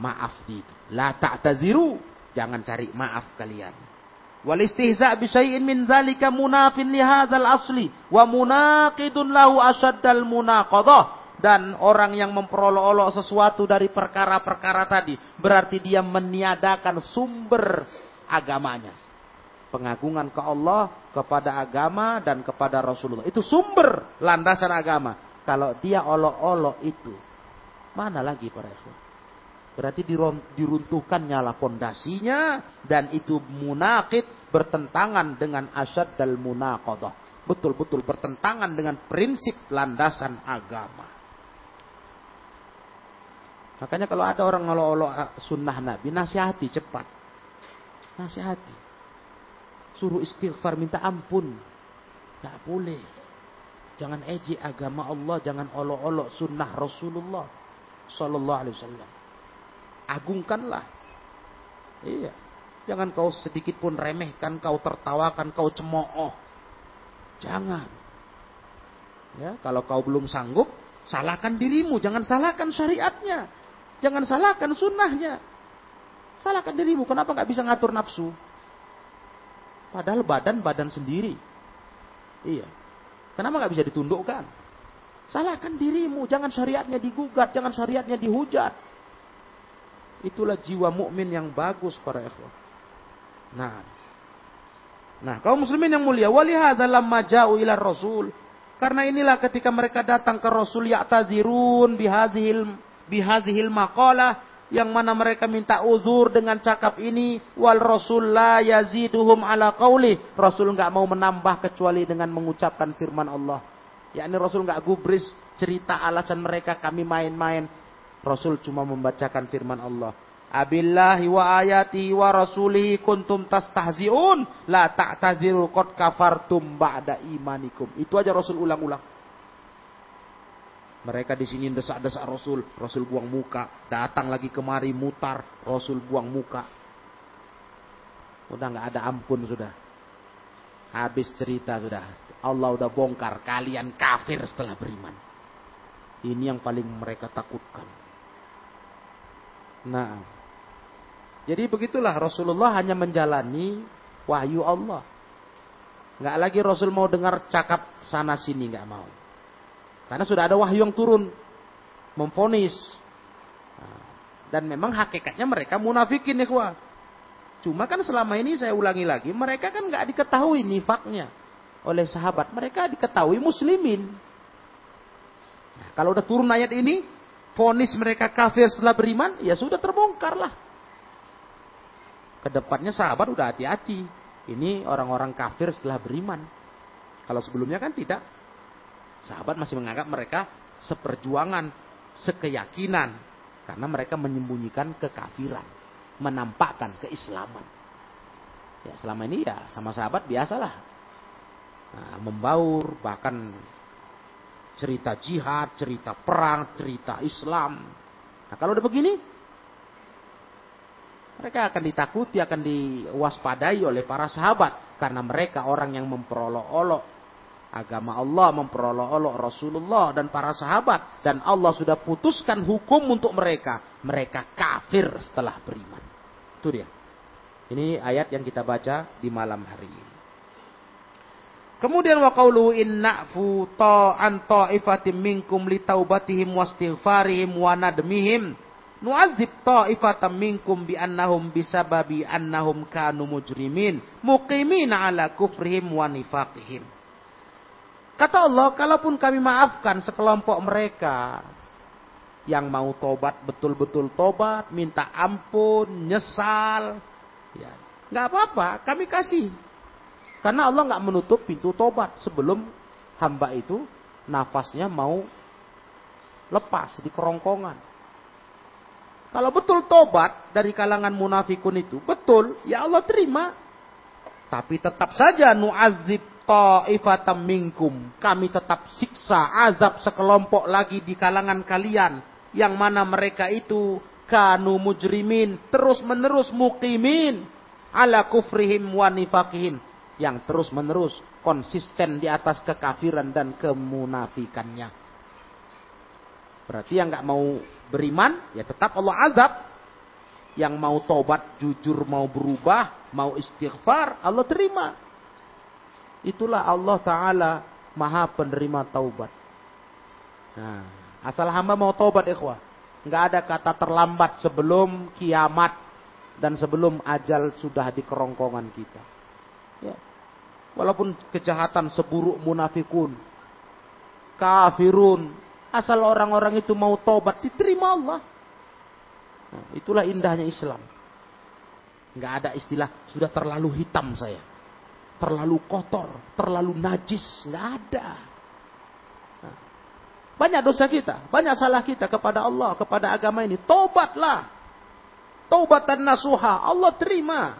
maaf di itu. La ta'taziru. Jangan cari maaf kalian. Wal istihza bi syai'in min dzalika munafin li hadzal asli wa munaqidun lahu asyaddal munaqadah dan orang yang memperolok-olok sesuatu dari perkara-perkara tadi berarti dia meniadakan sumber agamanya. Pengagungan ke Allah, kepada agama dan kepada Rasulullah. Itu sumber landasan agama. Kalau dia olok-olok itu, mana lagi para ikhwan? Berarti diruntuhkannya lah pondasinya dan itu munakid bertentangan dengan asyad dal munaqadah. Betul-betul bertentangan dengan prinsip landasan agama. Makanya kalau ada orang ngolok-olok sunnah Nabi, nasihati cepat. Nasihati. Suruh istighfar, minta ampun. Tidak boleh. Jangan eji agama Allah, jangan olok-olok sunnah Rasulullah Sallallahu Alaihi Wasallam agungkanlah. Iya. Jangan kau sedikit pun remehkan, kau tertawakan, kau cemooh. Jangan. Ya, kalau kau belum sanggup, salahkan dirimu, jangan salahkan syariatnya. Jangan salahkan sunnahnya. Salahkan dirimu, kenapa nggak bisa ngatur nafsu? Padahal badan badan sendiri. Iya. Kenapa nggak bisa ditundukkan? Salahkan dirimu, jangan syariatnya digugat, jangan syariatnya dihujat. Itulah jiwa mukmin yang bagus para ikhwah. Nah. Nah, kaum muslimin yang mulia, walihadza lamma ja'u ila rasul. Karena inilah ketika mereka datang ke Rasul ya'tazirun bihadzihil bihadzihil maqalah yang mana mereka minta uzur dengan cakap ini wal rasul la yaziduhum ala qauli rasul enggak mau menambah kecuali dengan mengucapkan firman Allah yakni rasul enggak gubris cerita alasan mereka kami main-main Rasul cuma membacakan firman Allah. Abillahi wa ayatihi wa rasulihi kuntum tastahzi'un la ta'tadziru qad kafartum ba'da imanikum. Itu aja Rasul ulang-ulang. Mereka di sini desak-desak Rasul, Rasul buang muka, datang lagi kemari mutar, Rasul buang muka. Udah nggak ada ampun sudah. Habis cerita sudah. Allah udah bongkar kalian kafir setelah beriman. Ini yang paling mereka takutkan. Nah, jadi begitulah Rasulullah hanya menjalani wahyu Allah. Nggak lagi Rasul mau dengar cakap sana sini nggak mau. Karena sudah ada wahyu yang turun memfonis. Nah, dan memang hakikatnya mereka munafikin ya Cuma kan selama ini saya ulangi lagi, mereka kan nggak diketahui nifaknya oleh sahabat. Mereka diketahui muslimin. Nah, kalau udah turun ayat ini, fonis mereka kafir setelah beriman, ya sudah terbongkar lah. Ke depannya sahabat udah hati-hati. Ini orang-orang kafir setelah beriman. Kalau sebelumnya kan tidak. Sahabat masih menganggap mereka seperjuangan, sekeyakinan. Karena mereka menyembunyikan kekafiran. Menampakkan keislaman. Ya selama ini ya sama sahabat biasalah. Nah, membaur, bahkan cerita jihad, cerita perang, cerita Islam. Nah kalau udah begini, mereka akan ditakuti, akan diwaspadai oleh para sahabat. Karena mereka orang yang memperolok-olok agama Allah, memperolok-olok Rasulullah dan para sahabat. Dan Allah sudah putuskan hukum untuk mereka. Mereka kafir setelah beriman. Itu dia. Ini ayat yang kita baca di malam hari ini. Kemudian wa qawluhu inna'fu ta'an ta'ifatim minkum litaubatihim wastighfarihim wa nadmihim nu'adzib ta'ifatan minkum bi annahum bisababi annahum kanu mujrimin muqimin ala kufrihim wa nifaqihim. Kata Allah, kalaupun kami maafkan sekelompok mereka yang mau tobat betul-betul tobat, minta ampun, nyesal, ya, nggak apa-apa, kami kasih. Karena Allah nggak menutup pintu tobat sebelum hamba itu nafasnya mau lepas di kerongkongan. Kalau betul tobat dari kalangan munafikun itu, betul, ya Allah terima. Tapi tetap saja nu'adzib ta'ifatam minkum. Kami tetap siksa, azab sekelompok lagi di kalangan kalian. Yang mana mereka itu kanu mujrimin. Terus menerus mukimin. Ala kufrihim wa nifakihim. Yang terus menerus konsisten di atas kekafiran dan kemunafikannya. Berarti yang nggak mau beriman, ya tetap Allah azab. Yang mau tobat, jujur, mau berubah, mau istighfar, Allah terima. Itulah Allah Ta'ala maha penerima taubat. Nah, asal hamba mau taubat ikhwah. Nggak ada kata terlambat sebelum kiamat dan sebelum ajal sudah di kerongkongan kita. Ya. Walaupun kejahatan seburuk munafikun, kafirun, Asal orang-orang itu mau tobat, diterima Allah. Nah, itulah indahnya Islam. Nggak ada istilah, sudah terlalu hitam saya. Terlalu kotor, terlalu najis. Nggak ada. Nah, banyak dosa kita, banyak salah kita kepada Allah, kepada agama ini. Tobatlah. Taubatan nasuha, Allah terima.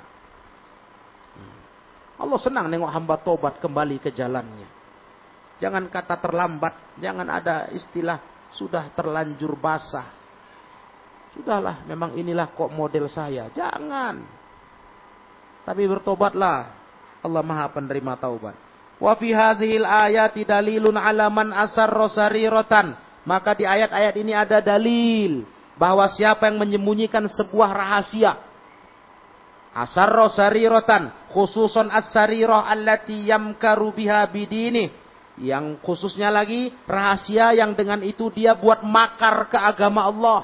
Allah senang nengok hamba tobat kembali ke jalannya. Jangan kata terlambat, jangan ada istilah sudah terlanjur basah. Sudahlah, memang inilah kok model saya. Jangan. Tapi bertobatlah. Allah Maha penerima taubat. Wa fi hadhil ayati dalilun ala man asarra sariratan. Maka di ayat-ayat ini ada dalil bahwa siapa yang menyembunyikan sebuah rahasia asarra sariratan khususon as-sarirah allati yamkaru biha bidini yang khususnya lagi rahasia yang dengan itu dia buat makar ke agama Allah.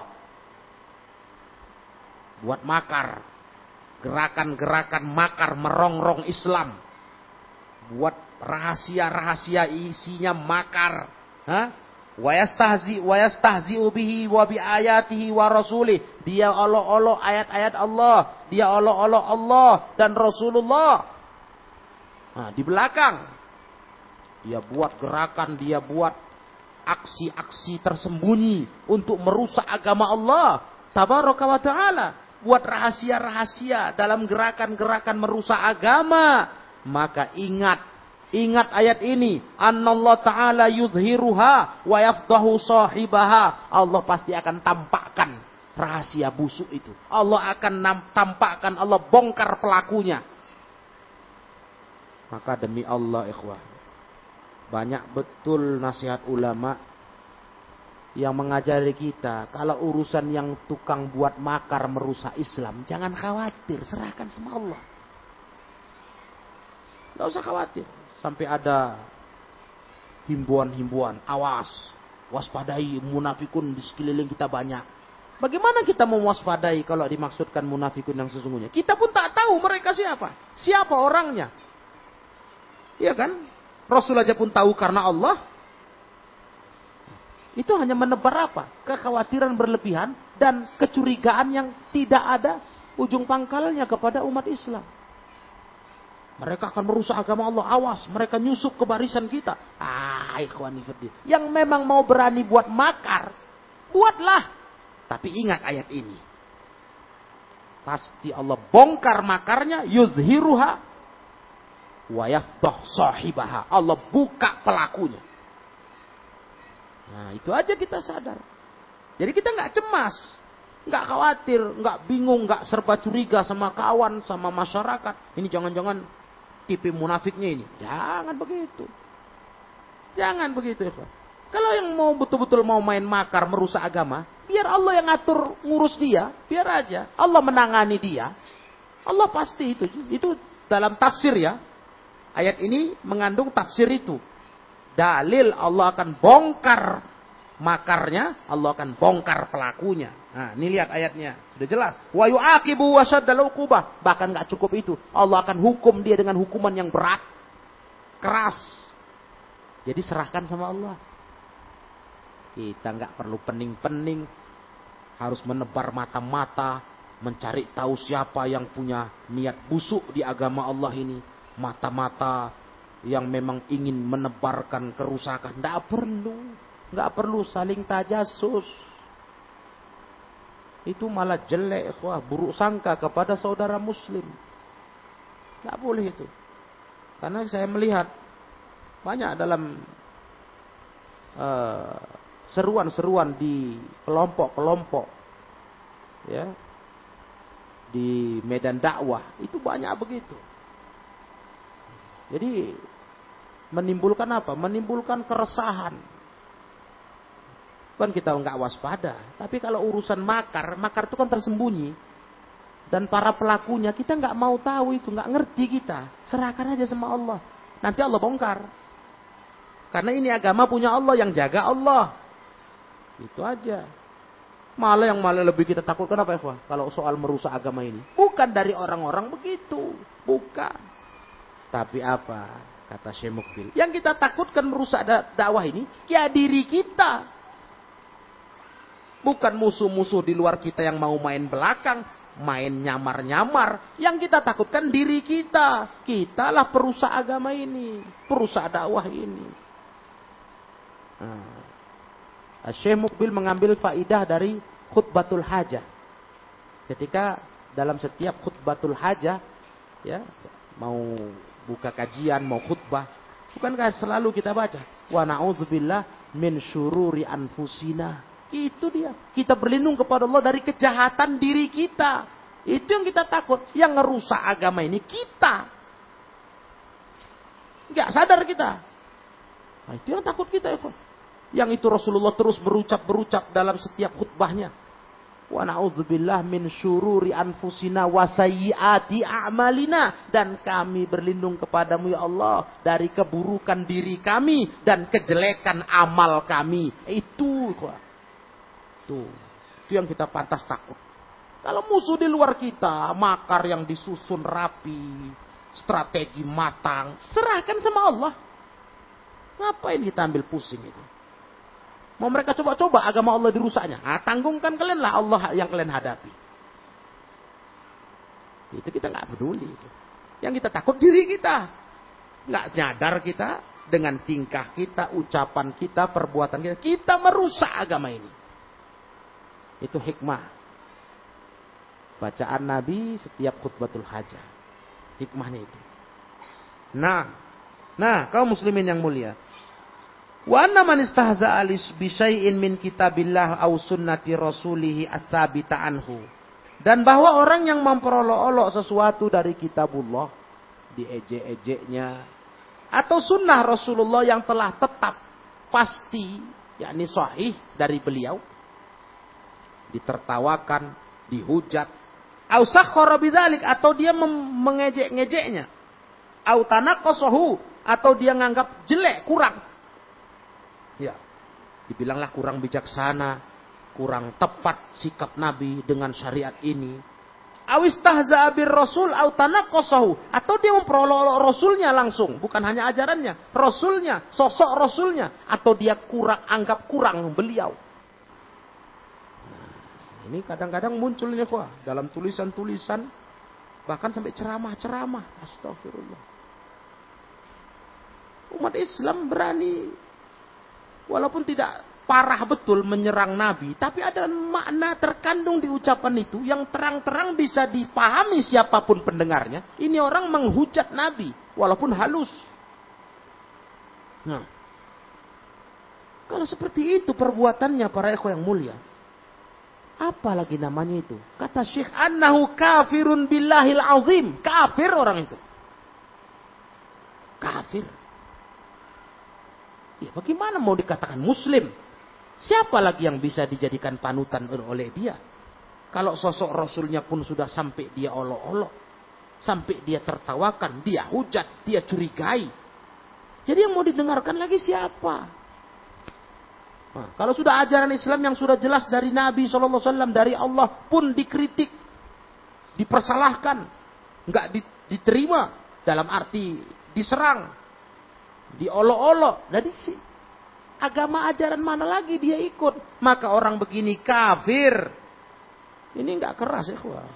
Buat makar. Gerakan-gerakan makar merongrong Islam. Buat rahasia-rahasia isinya makar. Hah? Wa yastahzi wa yastahzi'u bihi wa bi ayatihi wa rasulih. Dia olok-olok ayat-ayat Allah, dia olok-olok Allah dan Rasulullah. Nah, di belakang dia buat gerakan, dia buat aksi-aksi tersembunyi untuk merusak agama Allah. Tabaraka wa ta'ala. buat rahasia-rahasia dalam gerakan-gerakan merusak agama, maka ingat Ingat ayat ini, Allah taala yudhiruha wa yafdahu sahibaha. Allah pasti akan tampakkan rahasia busuk itu. Allah akan tampakkan, Allah bongkar pelakunya. Maka demi Allah ikhwah, banyak betul nasihat ulama yang mengajari kita kalau urusan yang tukang buat makar merusak Islam, jangan khawatir, serahkan sama Allah. Gak usah khawatir. Sampai ada himbauan-himbauan, awas, waspadai munafikun di sekeliling kita banyak. Bagaimana kita mewaspadai kalau dimaksudkan munafikun yang sesungguhnya? Kita pun tak tahu mereka siapa. Siapa orangnya. Iya kan? Rasul aja pun tahu karena Allah. Itu hanya menebar apa? Kekhawatiran berlebihan dan kecurigaan yang tidak ada ujung pangkalnya kepada umat Islam. Mereka akan merusak agama Allah. Awas, mereka nyusup ke barisan kita. Ah, ikhwani Yang memang mau berani buat makar, buatlah. Tapi ingat ayat ini. Pasti Allah bongkar makarnya, yuzhiruha wa yafdah sahibaha. Allah buka pelakunya. Nah, itu aja kita sadar. Jadi kita nggak cemas, nggak khawatir, nggak bingung, nggak serba curiga sama kawan, sama masyarakat. Ini jangan-jangan tipe munafiknya ini. Jangan begitu. Jangan begitu, ya. Kalau yang mau betul-betul mau main makar merusak agama, biar Allah yang ngatur ngurus dia, biar aja. Allah menangani dia. Allah pasti itu. Itu dalam tafsir ya. Ayat ini mengandung tafsir itu. Dalil Allah akan bongkar makarnya, Allah akan bongkar pelakunya. Nah, ini lihat ayatnya. Sudah jelas. Wa yu'aqibu wasaddal Bahkan nggak cukup itu. Allah akan hukum dia dengan hukuman yang berat. Keras. Jadi serahkan sama Allah. Kita nggak perlu pening-pening, harus menebar mata-mata, mencari tahu siapa yang punya niat busuk di agama Allah ini. Mata-mata yang memang ingin menebarkan kerusakan. Tidak perlu. Nggak perlu saling tajasus. Itu malah jelek, wah buruk sangka kepada saudara muslim. Nggak boleh itu. Karena saya melihat banyak dalam uh, seruan-seruan di kelompok-kelompok ya di medan dakwah itu banyak begitu. Jadi menimbulkan apa? Menimbulkan keresahan. Kan kita nggak waspada. Tapi kalau urusan makar, makar itu kan tersembunyi. Dan para pelakunya kita nggak mau tahu itu, nggak ngerti kita. Serahkan aja sama Allah. Nanti Allah bongkar. Karena ini agama punya Allah yang jaga Allah. Itu aja. Malah yang malah lebih kita takutkan apa ya? Kalau soal merusak agama ini. Bukan dari orang-orang begitu. Bukan. Tapi apa? Kata Syekh Mukbil. Yang kita takutkan merusak dakwah ini. Ya diri kita. Bukan musuh-musuh di luar kita yang mau main belakang. Main nyamar-nyamar. Yang kita takutkan diri kita. Kitalah perusak agama ini. Perusak dakwah ini. Nah, Syekh Mukbil mengambil faidah dari khutbatul hajah. Ketika dalam setiap khutbatul hajah, ya, mau buka kajian, mau khutbah, bukankah selalu kita baca, wa na'udzubillah min syururi anfusina. Itu dia. Kita berlindung kepada Allah dari kejahatan diri kita. Itu yang kita takut. Yang ngerusak agama ini kita. Gak sadar kita. Nah, itu yang takut kita ya. Yang itu Rasulullah terus berucap-berucap dalam setiap khutbahnya. Wa na'udzubillah min syururi anfusina wa sayyiati a'malina. Dan kami berlindung kepadamu ya Allah. Dari keburukan diri kami dan kejelekan amal kami. Itu. Itu. Itu yang kita pantas takut. Kalau musuh di luar kita, makar yang disusun rapi, strategi matang, serahkan sama Allah. Ngapain kita ambil pusing itu? Mau mereka coba-coba agama Allah dirusaknya. Ah, tanggungkan kalian lah Allah yang kalian hadapi. Itu kita nggak peduli. Itu. Yang kita takut diri kita. Nggak nyadar kita dengan tingkah kita, ucapan kita, perbuatan kita. Kita merusak agama ini. Itu hikmah. Bacaan Nabi setiap khutbatul hajah. Hikmahnya itu. Nah, nah, kaum muslimin yang mulia. Wa anna man istahza'a min kitabillah aw sunnati rasulih ats-tsabita anhu. Dan bahwa orang yang memperolok-olok sesuatu dari kitabullah diejek-ejeknya atau sunnah Rasulullah yang telah tetap pasti yakni sahih dari beliau ditertawakan, dihujat, bidzalik atau dia mengejek-ngejeknya. Au tanaqasahu atau dia nganggap jelek, kurang. Ya. Dibilanglah kurang bijaksana, kurang tepat sikap Nabi dengan syariat ini. Rasul au tanaqasahu atau dia memperolok rasulnya langsung, bukan hanya ajarannya, rasulnya, sosok rasulnya atau dia kurang anggap kurang beliau. Ini kadang-kadang muncul ini dalam tulisan-tulisan bahkan sampai ceramah-ceramah. Astagfirullah. Umat Islam berani walaupun tidak parah betul menyerang Nabi, tapi ada makna terkandung di ucapan itu yang terang-terang bisa dipahami siapa pun pendengarnya. Ini orang menghujat Nabi walaupun halus. Nah, kalau seperti itu perbuatannya para ekor yang mulia, apa lagi namanya itu? Kata Syekh annahu kafirun billahil azim. Kafir orang itu. Kafir. Ya bagaimana mau dikatakan muslim? Siapa lagi yang bisa dijadikan panutan oleh dia? Kalau sosok rasulnya pun sudah sampai dia olok-olok. Sampai dia tertawakan, dia hujat, dia curigai. Jadi yang mau didengarkan lagi siapa? Nah, kalau sudah ajaran Islam yang sudah jelas dari Nabi SAW, dari Allah pun dikritik, dipersalahkan, nggak diterima dalam arti diserang, diolok-olok. Jadi sih agama ajaran mana lagi dia ikut? Maka orang begini kafir. Ini nggak keras ya, wah.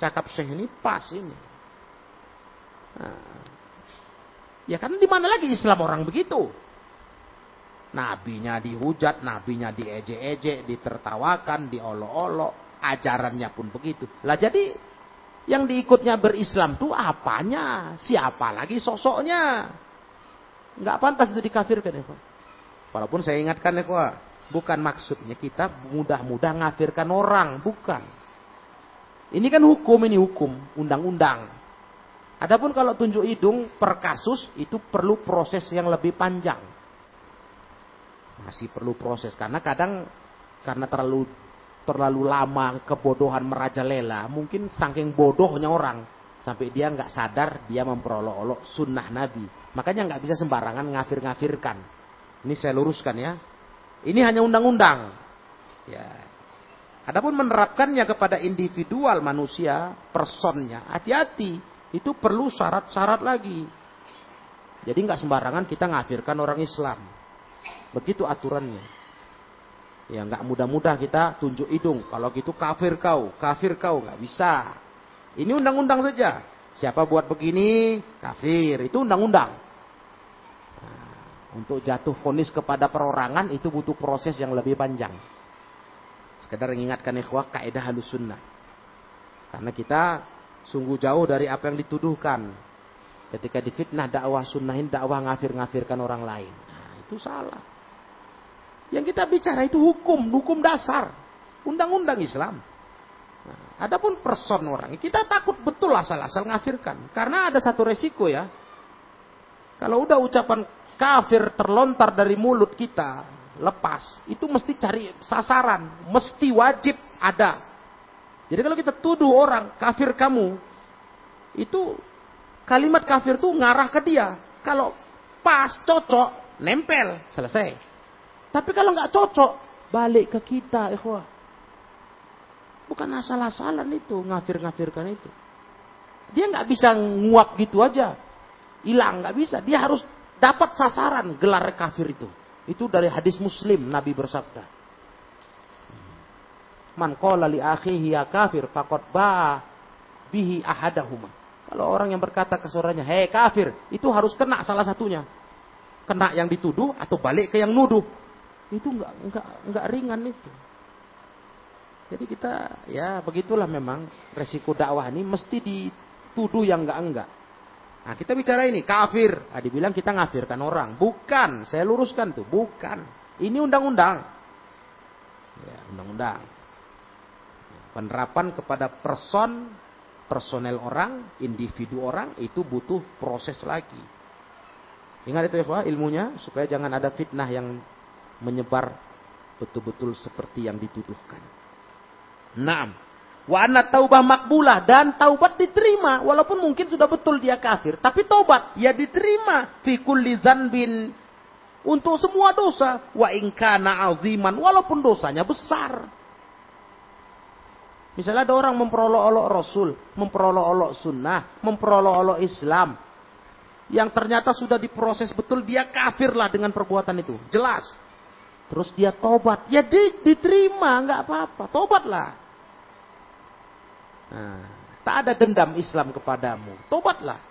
Cakap syekh ini pas ini. Nah, ya kan di mana lagi Islam orang begitu? Nabinya dihujat, nabinya diejek-ejek, ditertawakan, diolok-olok. Ajarannya pun begitu. Lah jadi yang diikutnya berislam tuh apanya? Siapa lagi sosoknya? Nggak pantas itu dikafirkan ya Walaupun saya ingatkan ya bukan maksudnya kita mudah-mudah ngafirkan orang, bukan. Ini kan hukum, ini hukum, undang-undang. Adapun kalau tunjuk hidung per kasus itu perlu proses yang lebih panjang masih perlu proses. Karena kadang karena terlalu terlalu lama kebodohan merajalela mungkin saking bodohnya orang sampai dia nggak sadar dia memperolok-olok sunnah Nabi. Makanya nggak bisa sembarangan ngafir-ngafirkan. Ini saya luruskan ya. Ini hanya undang-undang. Ya. Adapun menerapkannya kepada individual manusia personnya hati-hati. Itu perlu syarat-syarat lagi. Jadi nggak sembarangan kita ngafirkan orang Islam Begitu aturannya. Ya nggak mudah-mudah kita tunjuk hidung. Kalau gitu kafir kau, kafir kau nggak bisa. Ini undang-undang saja. Siapa buat begini kafir. Itu undang-undang. Nah, untuk jatuh vonis kepada perorangan itu butuh proses yang lebih panjang. Sekedar mengingatkan ikhwah kaidah halus sunnah. Karena kita sungguh jauh dari apa yang dituduhkan. Ketika difitnah dakwah sunnahin dakwah ngafir-ngafirkan orang lain. Nah, itu salah. Yang kita bicara itu hukum, hukum dasar. Undang-undang Islam. Nah, adapun person orang, kita takut betul asal-asal ngafirkan. Karena ada satu resiko ya. Kalau udah ucapan kafir terlontar dari mulut kita, lepas. Itu mesti cari sasaran. Mesti wajib ada. Jadi kalau kita tuduh orang, kafir kamu. Itu kalimat kafir itu ngarah ke dia. Kalau pas, cocok, nempel, selesai. Tapi kalau nggak cocok, balik ke kita, ikhwah. Bukan asal-asalan itu, ngafir-ngafirkan itu. Dia nggak bisa nguap gitu aja. Hilang, nggak bisa. Dia harus dapat sasaran gelar kafir itu. Itu dari hadis muslim, Nabi bersabda. Man qala li akhihi ya kafir faqad ba bihi ahadahuma. Kalau orang yang berkata ke saudaranya, "Hei kafir," itu harus kena salah satunya. Kena yang dituduh atau balik ke yang nuduh. Itu enggak enggak enggak ringan itu. Jadi kita ya begitulah memang resiko dakwah ini mesti dituduh yang enggak-enggak. Nah kita bicara ini kafir. Nah, dibilang kita ngafirkan orang. Bukan. Saya luruskan tuh. Bukan. Ini undang-undang. Ya, undang-undang. Penerapan kepada person, personel orang, individu orang itu butuh proses lagi. Ingat itu ya ilmunya supaya jangan ada fitnah yang menyebar betul-betul seperti yang dituduhkan. Naam. Wa anna taubah makbulah dan taubat diterima walaupun mungkin sudah betul dia kafir, tapi taubat ya diterima fi kulli dzanbin untuk semua dosa wa in kana aziman walaupun dosanya besar. Misalnya ada orang memperolok-olok Rasul, memperolok-olok sunnah, memperolok-olok Islam. Yang ternyata sudah diproses betul, dia kafir lah dengan perbuatan itu. Jelas. Terus dia tobat. Ya di, diterima, nggak apa-apa. Tobatlah. Nah, tak ada dendam Islam kepadamu. Tobatlah.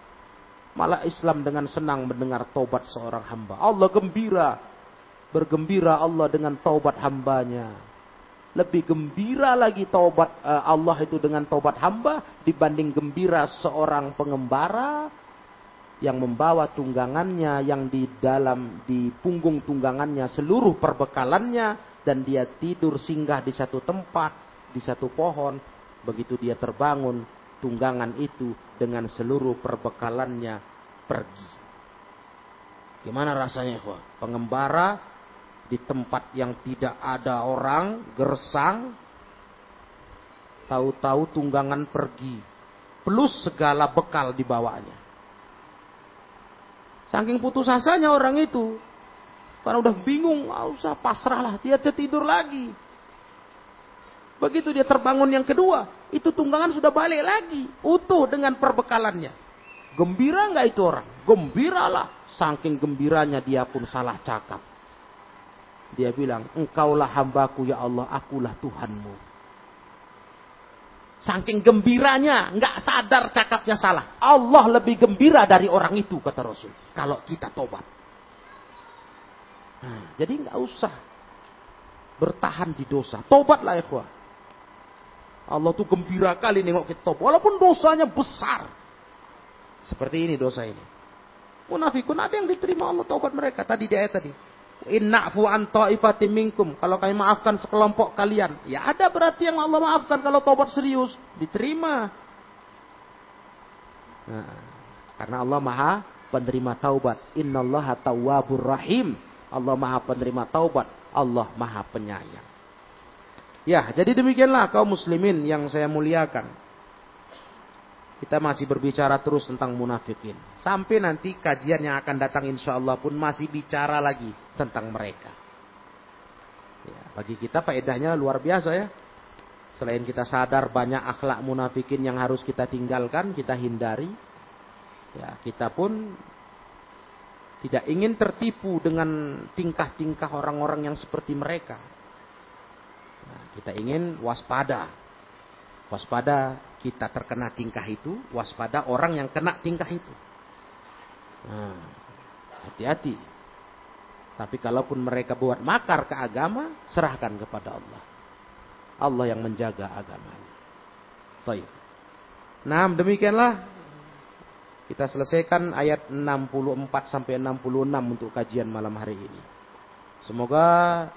Malah Islam dengan senang mendengar tobat seorang hamba. Allah gembira. Bergembira Allah dengan tobat hambanya. Lebih gembira lagi taubat uh, Allah itu dengan taubat hamba dibanding gembira seorang pengembara yang membawa tunggangannya yang di dalam di punggung tunggangannya seluruh perbekalannya dan dia tidur singgah di satu tempat di satu pohon Begitu dia terbangun, tunggangan itu dengan seluruh perbekalannya pergi. Gimana rasanya, Wah? Pengembara di tempat yang tidak ada orang, gersang, tahu-tahu tunggangan pergi, plus segala bekal dibawanya. Saking putus asanya orang itu, karena udah bingung, ah, usah pasrah lah, dia tertidur lagi. Begitu dia terbangun yang kedua, itu tunggangan sudah balik lagi, utuh dengan perbekalannya. Gembira nggak itu orang? Gembiralah. Saking gembiranya dia pun salah cakap. Dia bilang, engkaulah hambaku ya Allah, akulah Tuhanmu. Saking gembiranya, nggak sadar cakapnya salah. Allah lebih gembira dari orang itu, kata Rasul. Kalau kita tobat. Nah, jadi nggak usah bertahan di dosa. Tobatlah ya Allah tuh gembira kali nengok kita Walaupun dosanya besar. Seperti ini dosa ini. Munafikun ada yang diterima Allah taubat mereka. Tadi di ayat tadi. Inna'fu an ta'ifatim minkum. Kalau kami maafkan sekelompok kalian. Ya ada berarti yang Allah maafkan kalau taubat serius. Diterima. Nah, karena Allah maha penerima taubat. Innallaha tawwabur rahim. Allah maha penerima taubat. Allah maha penyayang. Ya, jadi demikianlah kaum muslimin yang saya muliakan. Kita masih berbicara terus tentang munafikin. Sampai nanti kajian yang akan datang insya Allah pun masih bicara lagi tentang mereka. Ya, bagi kita faedahnya luar biasa ya. Selain kita sadar banyak akhlak munafikin yang harus kita tinggalkan, kita hindari. Ya, kita pun tidak ingin tertipu dengan tingkah-tingkah orang-orang yang seperti mereka. Nah, kita ingin waspada. Waspada kita terkena tingkah itu, waspada orang yang kena tingkah itu. Nah, hati-hati. Tapi kalaupun mereka buat makar ke agama, serahkan kepada Allah. Allah yang menjaga agamanya. Baik. Nah, demikianlah kita selesaikan ayat 64 sampai 66 untuk kajian malam hari ini. Semoga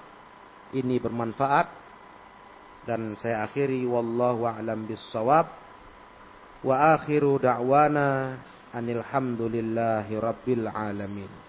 ini bermanfaat dan saya akhiri wallahu a'lam bissawab wa akhiru da'wana anil hamdulillahi rabbil alamin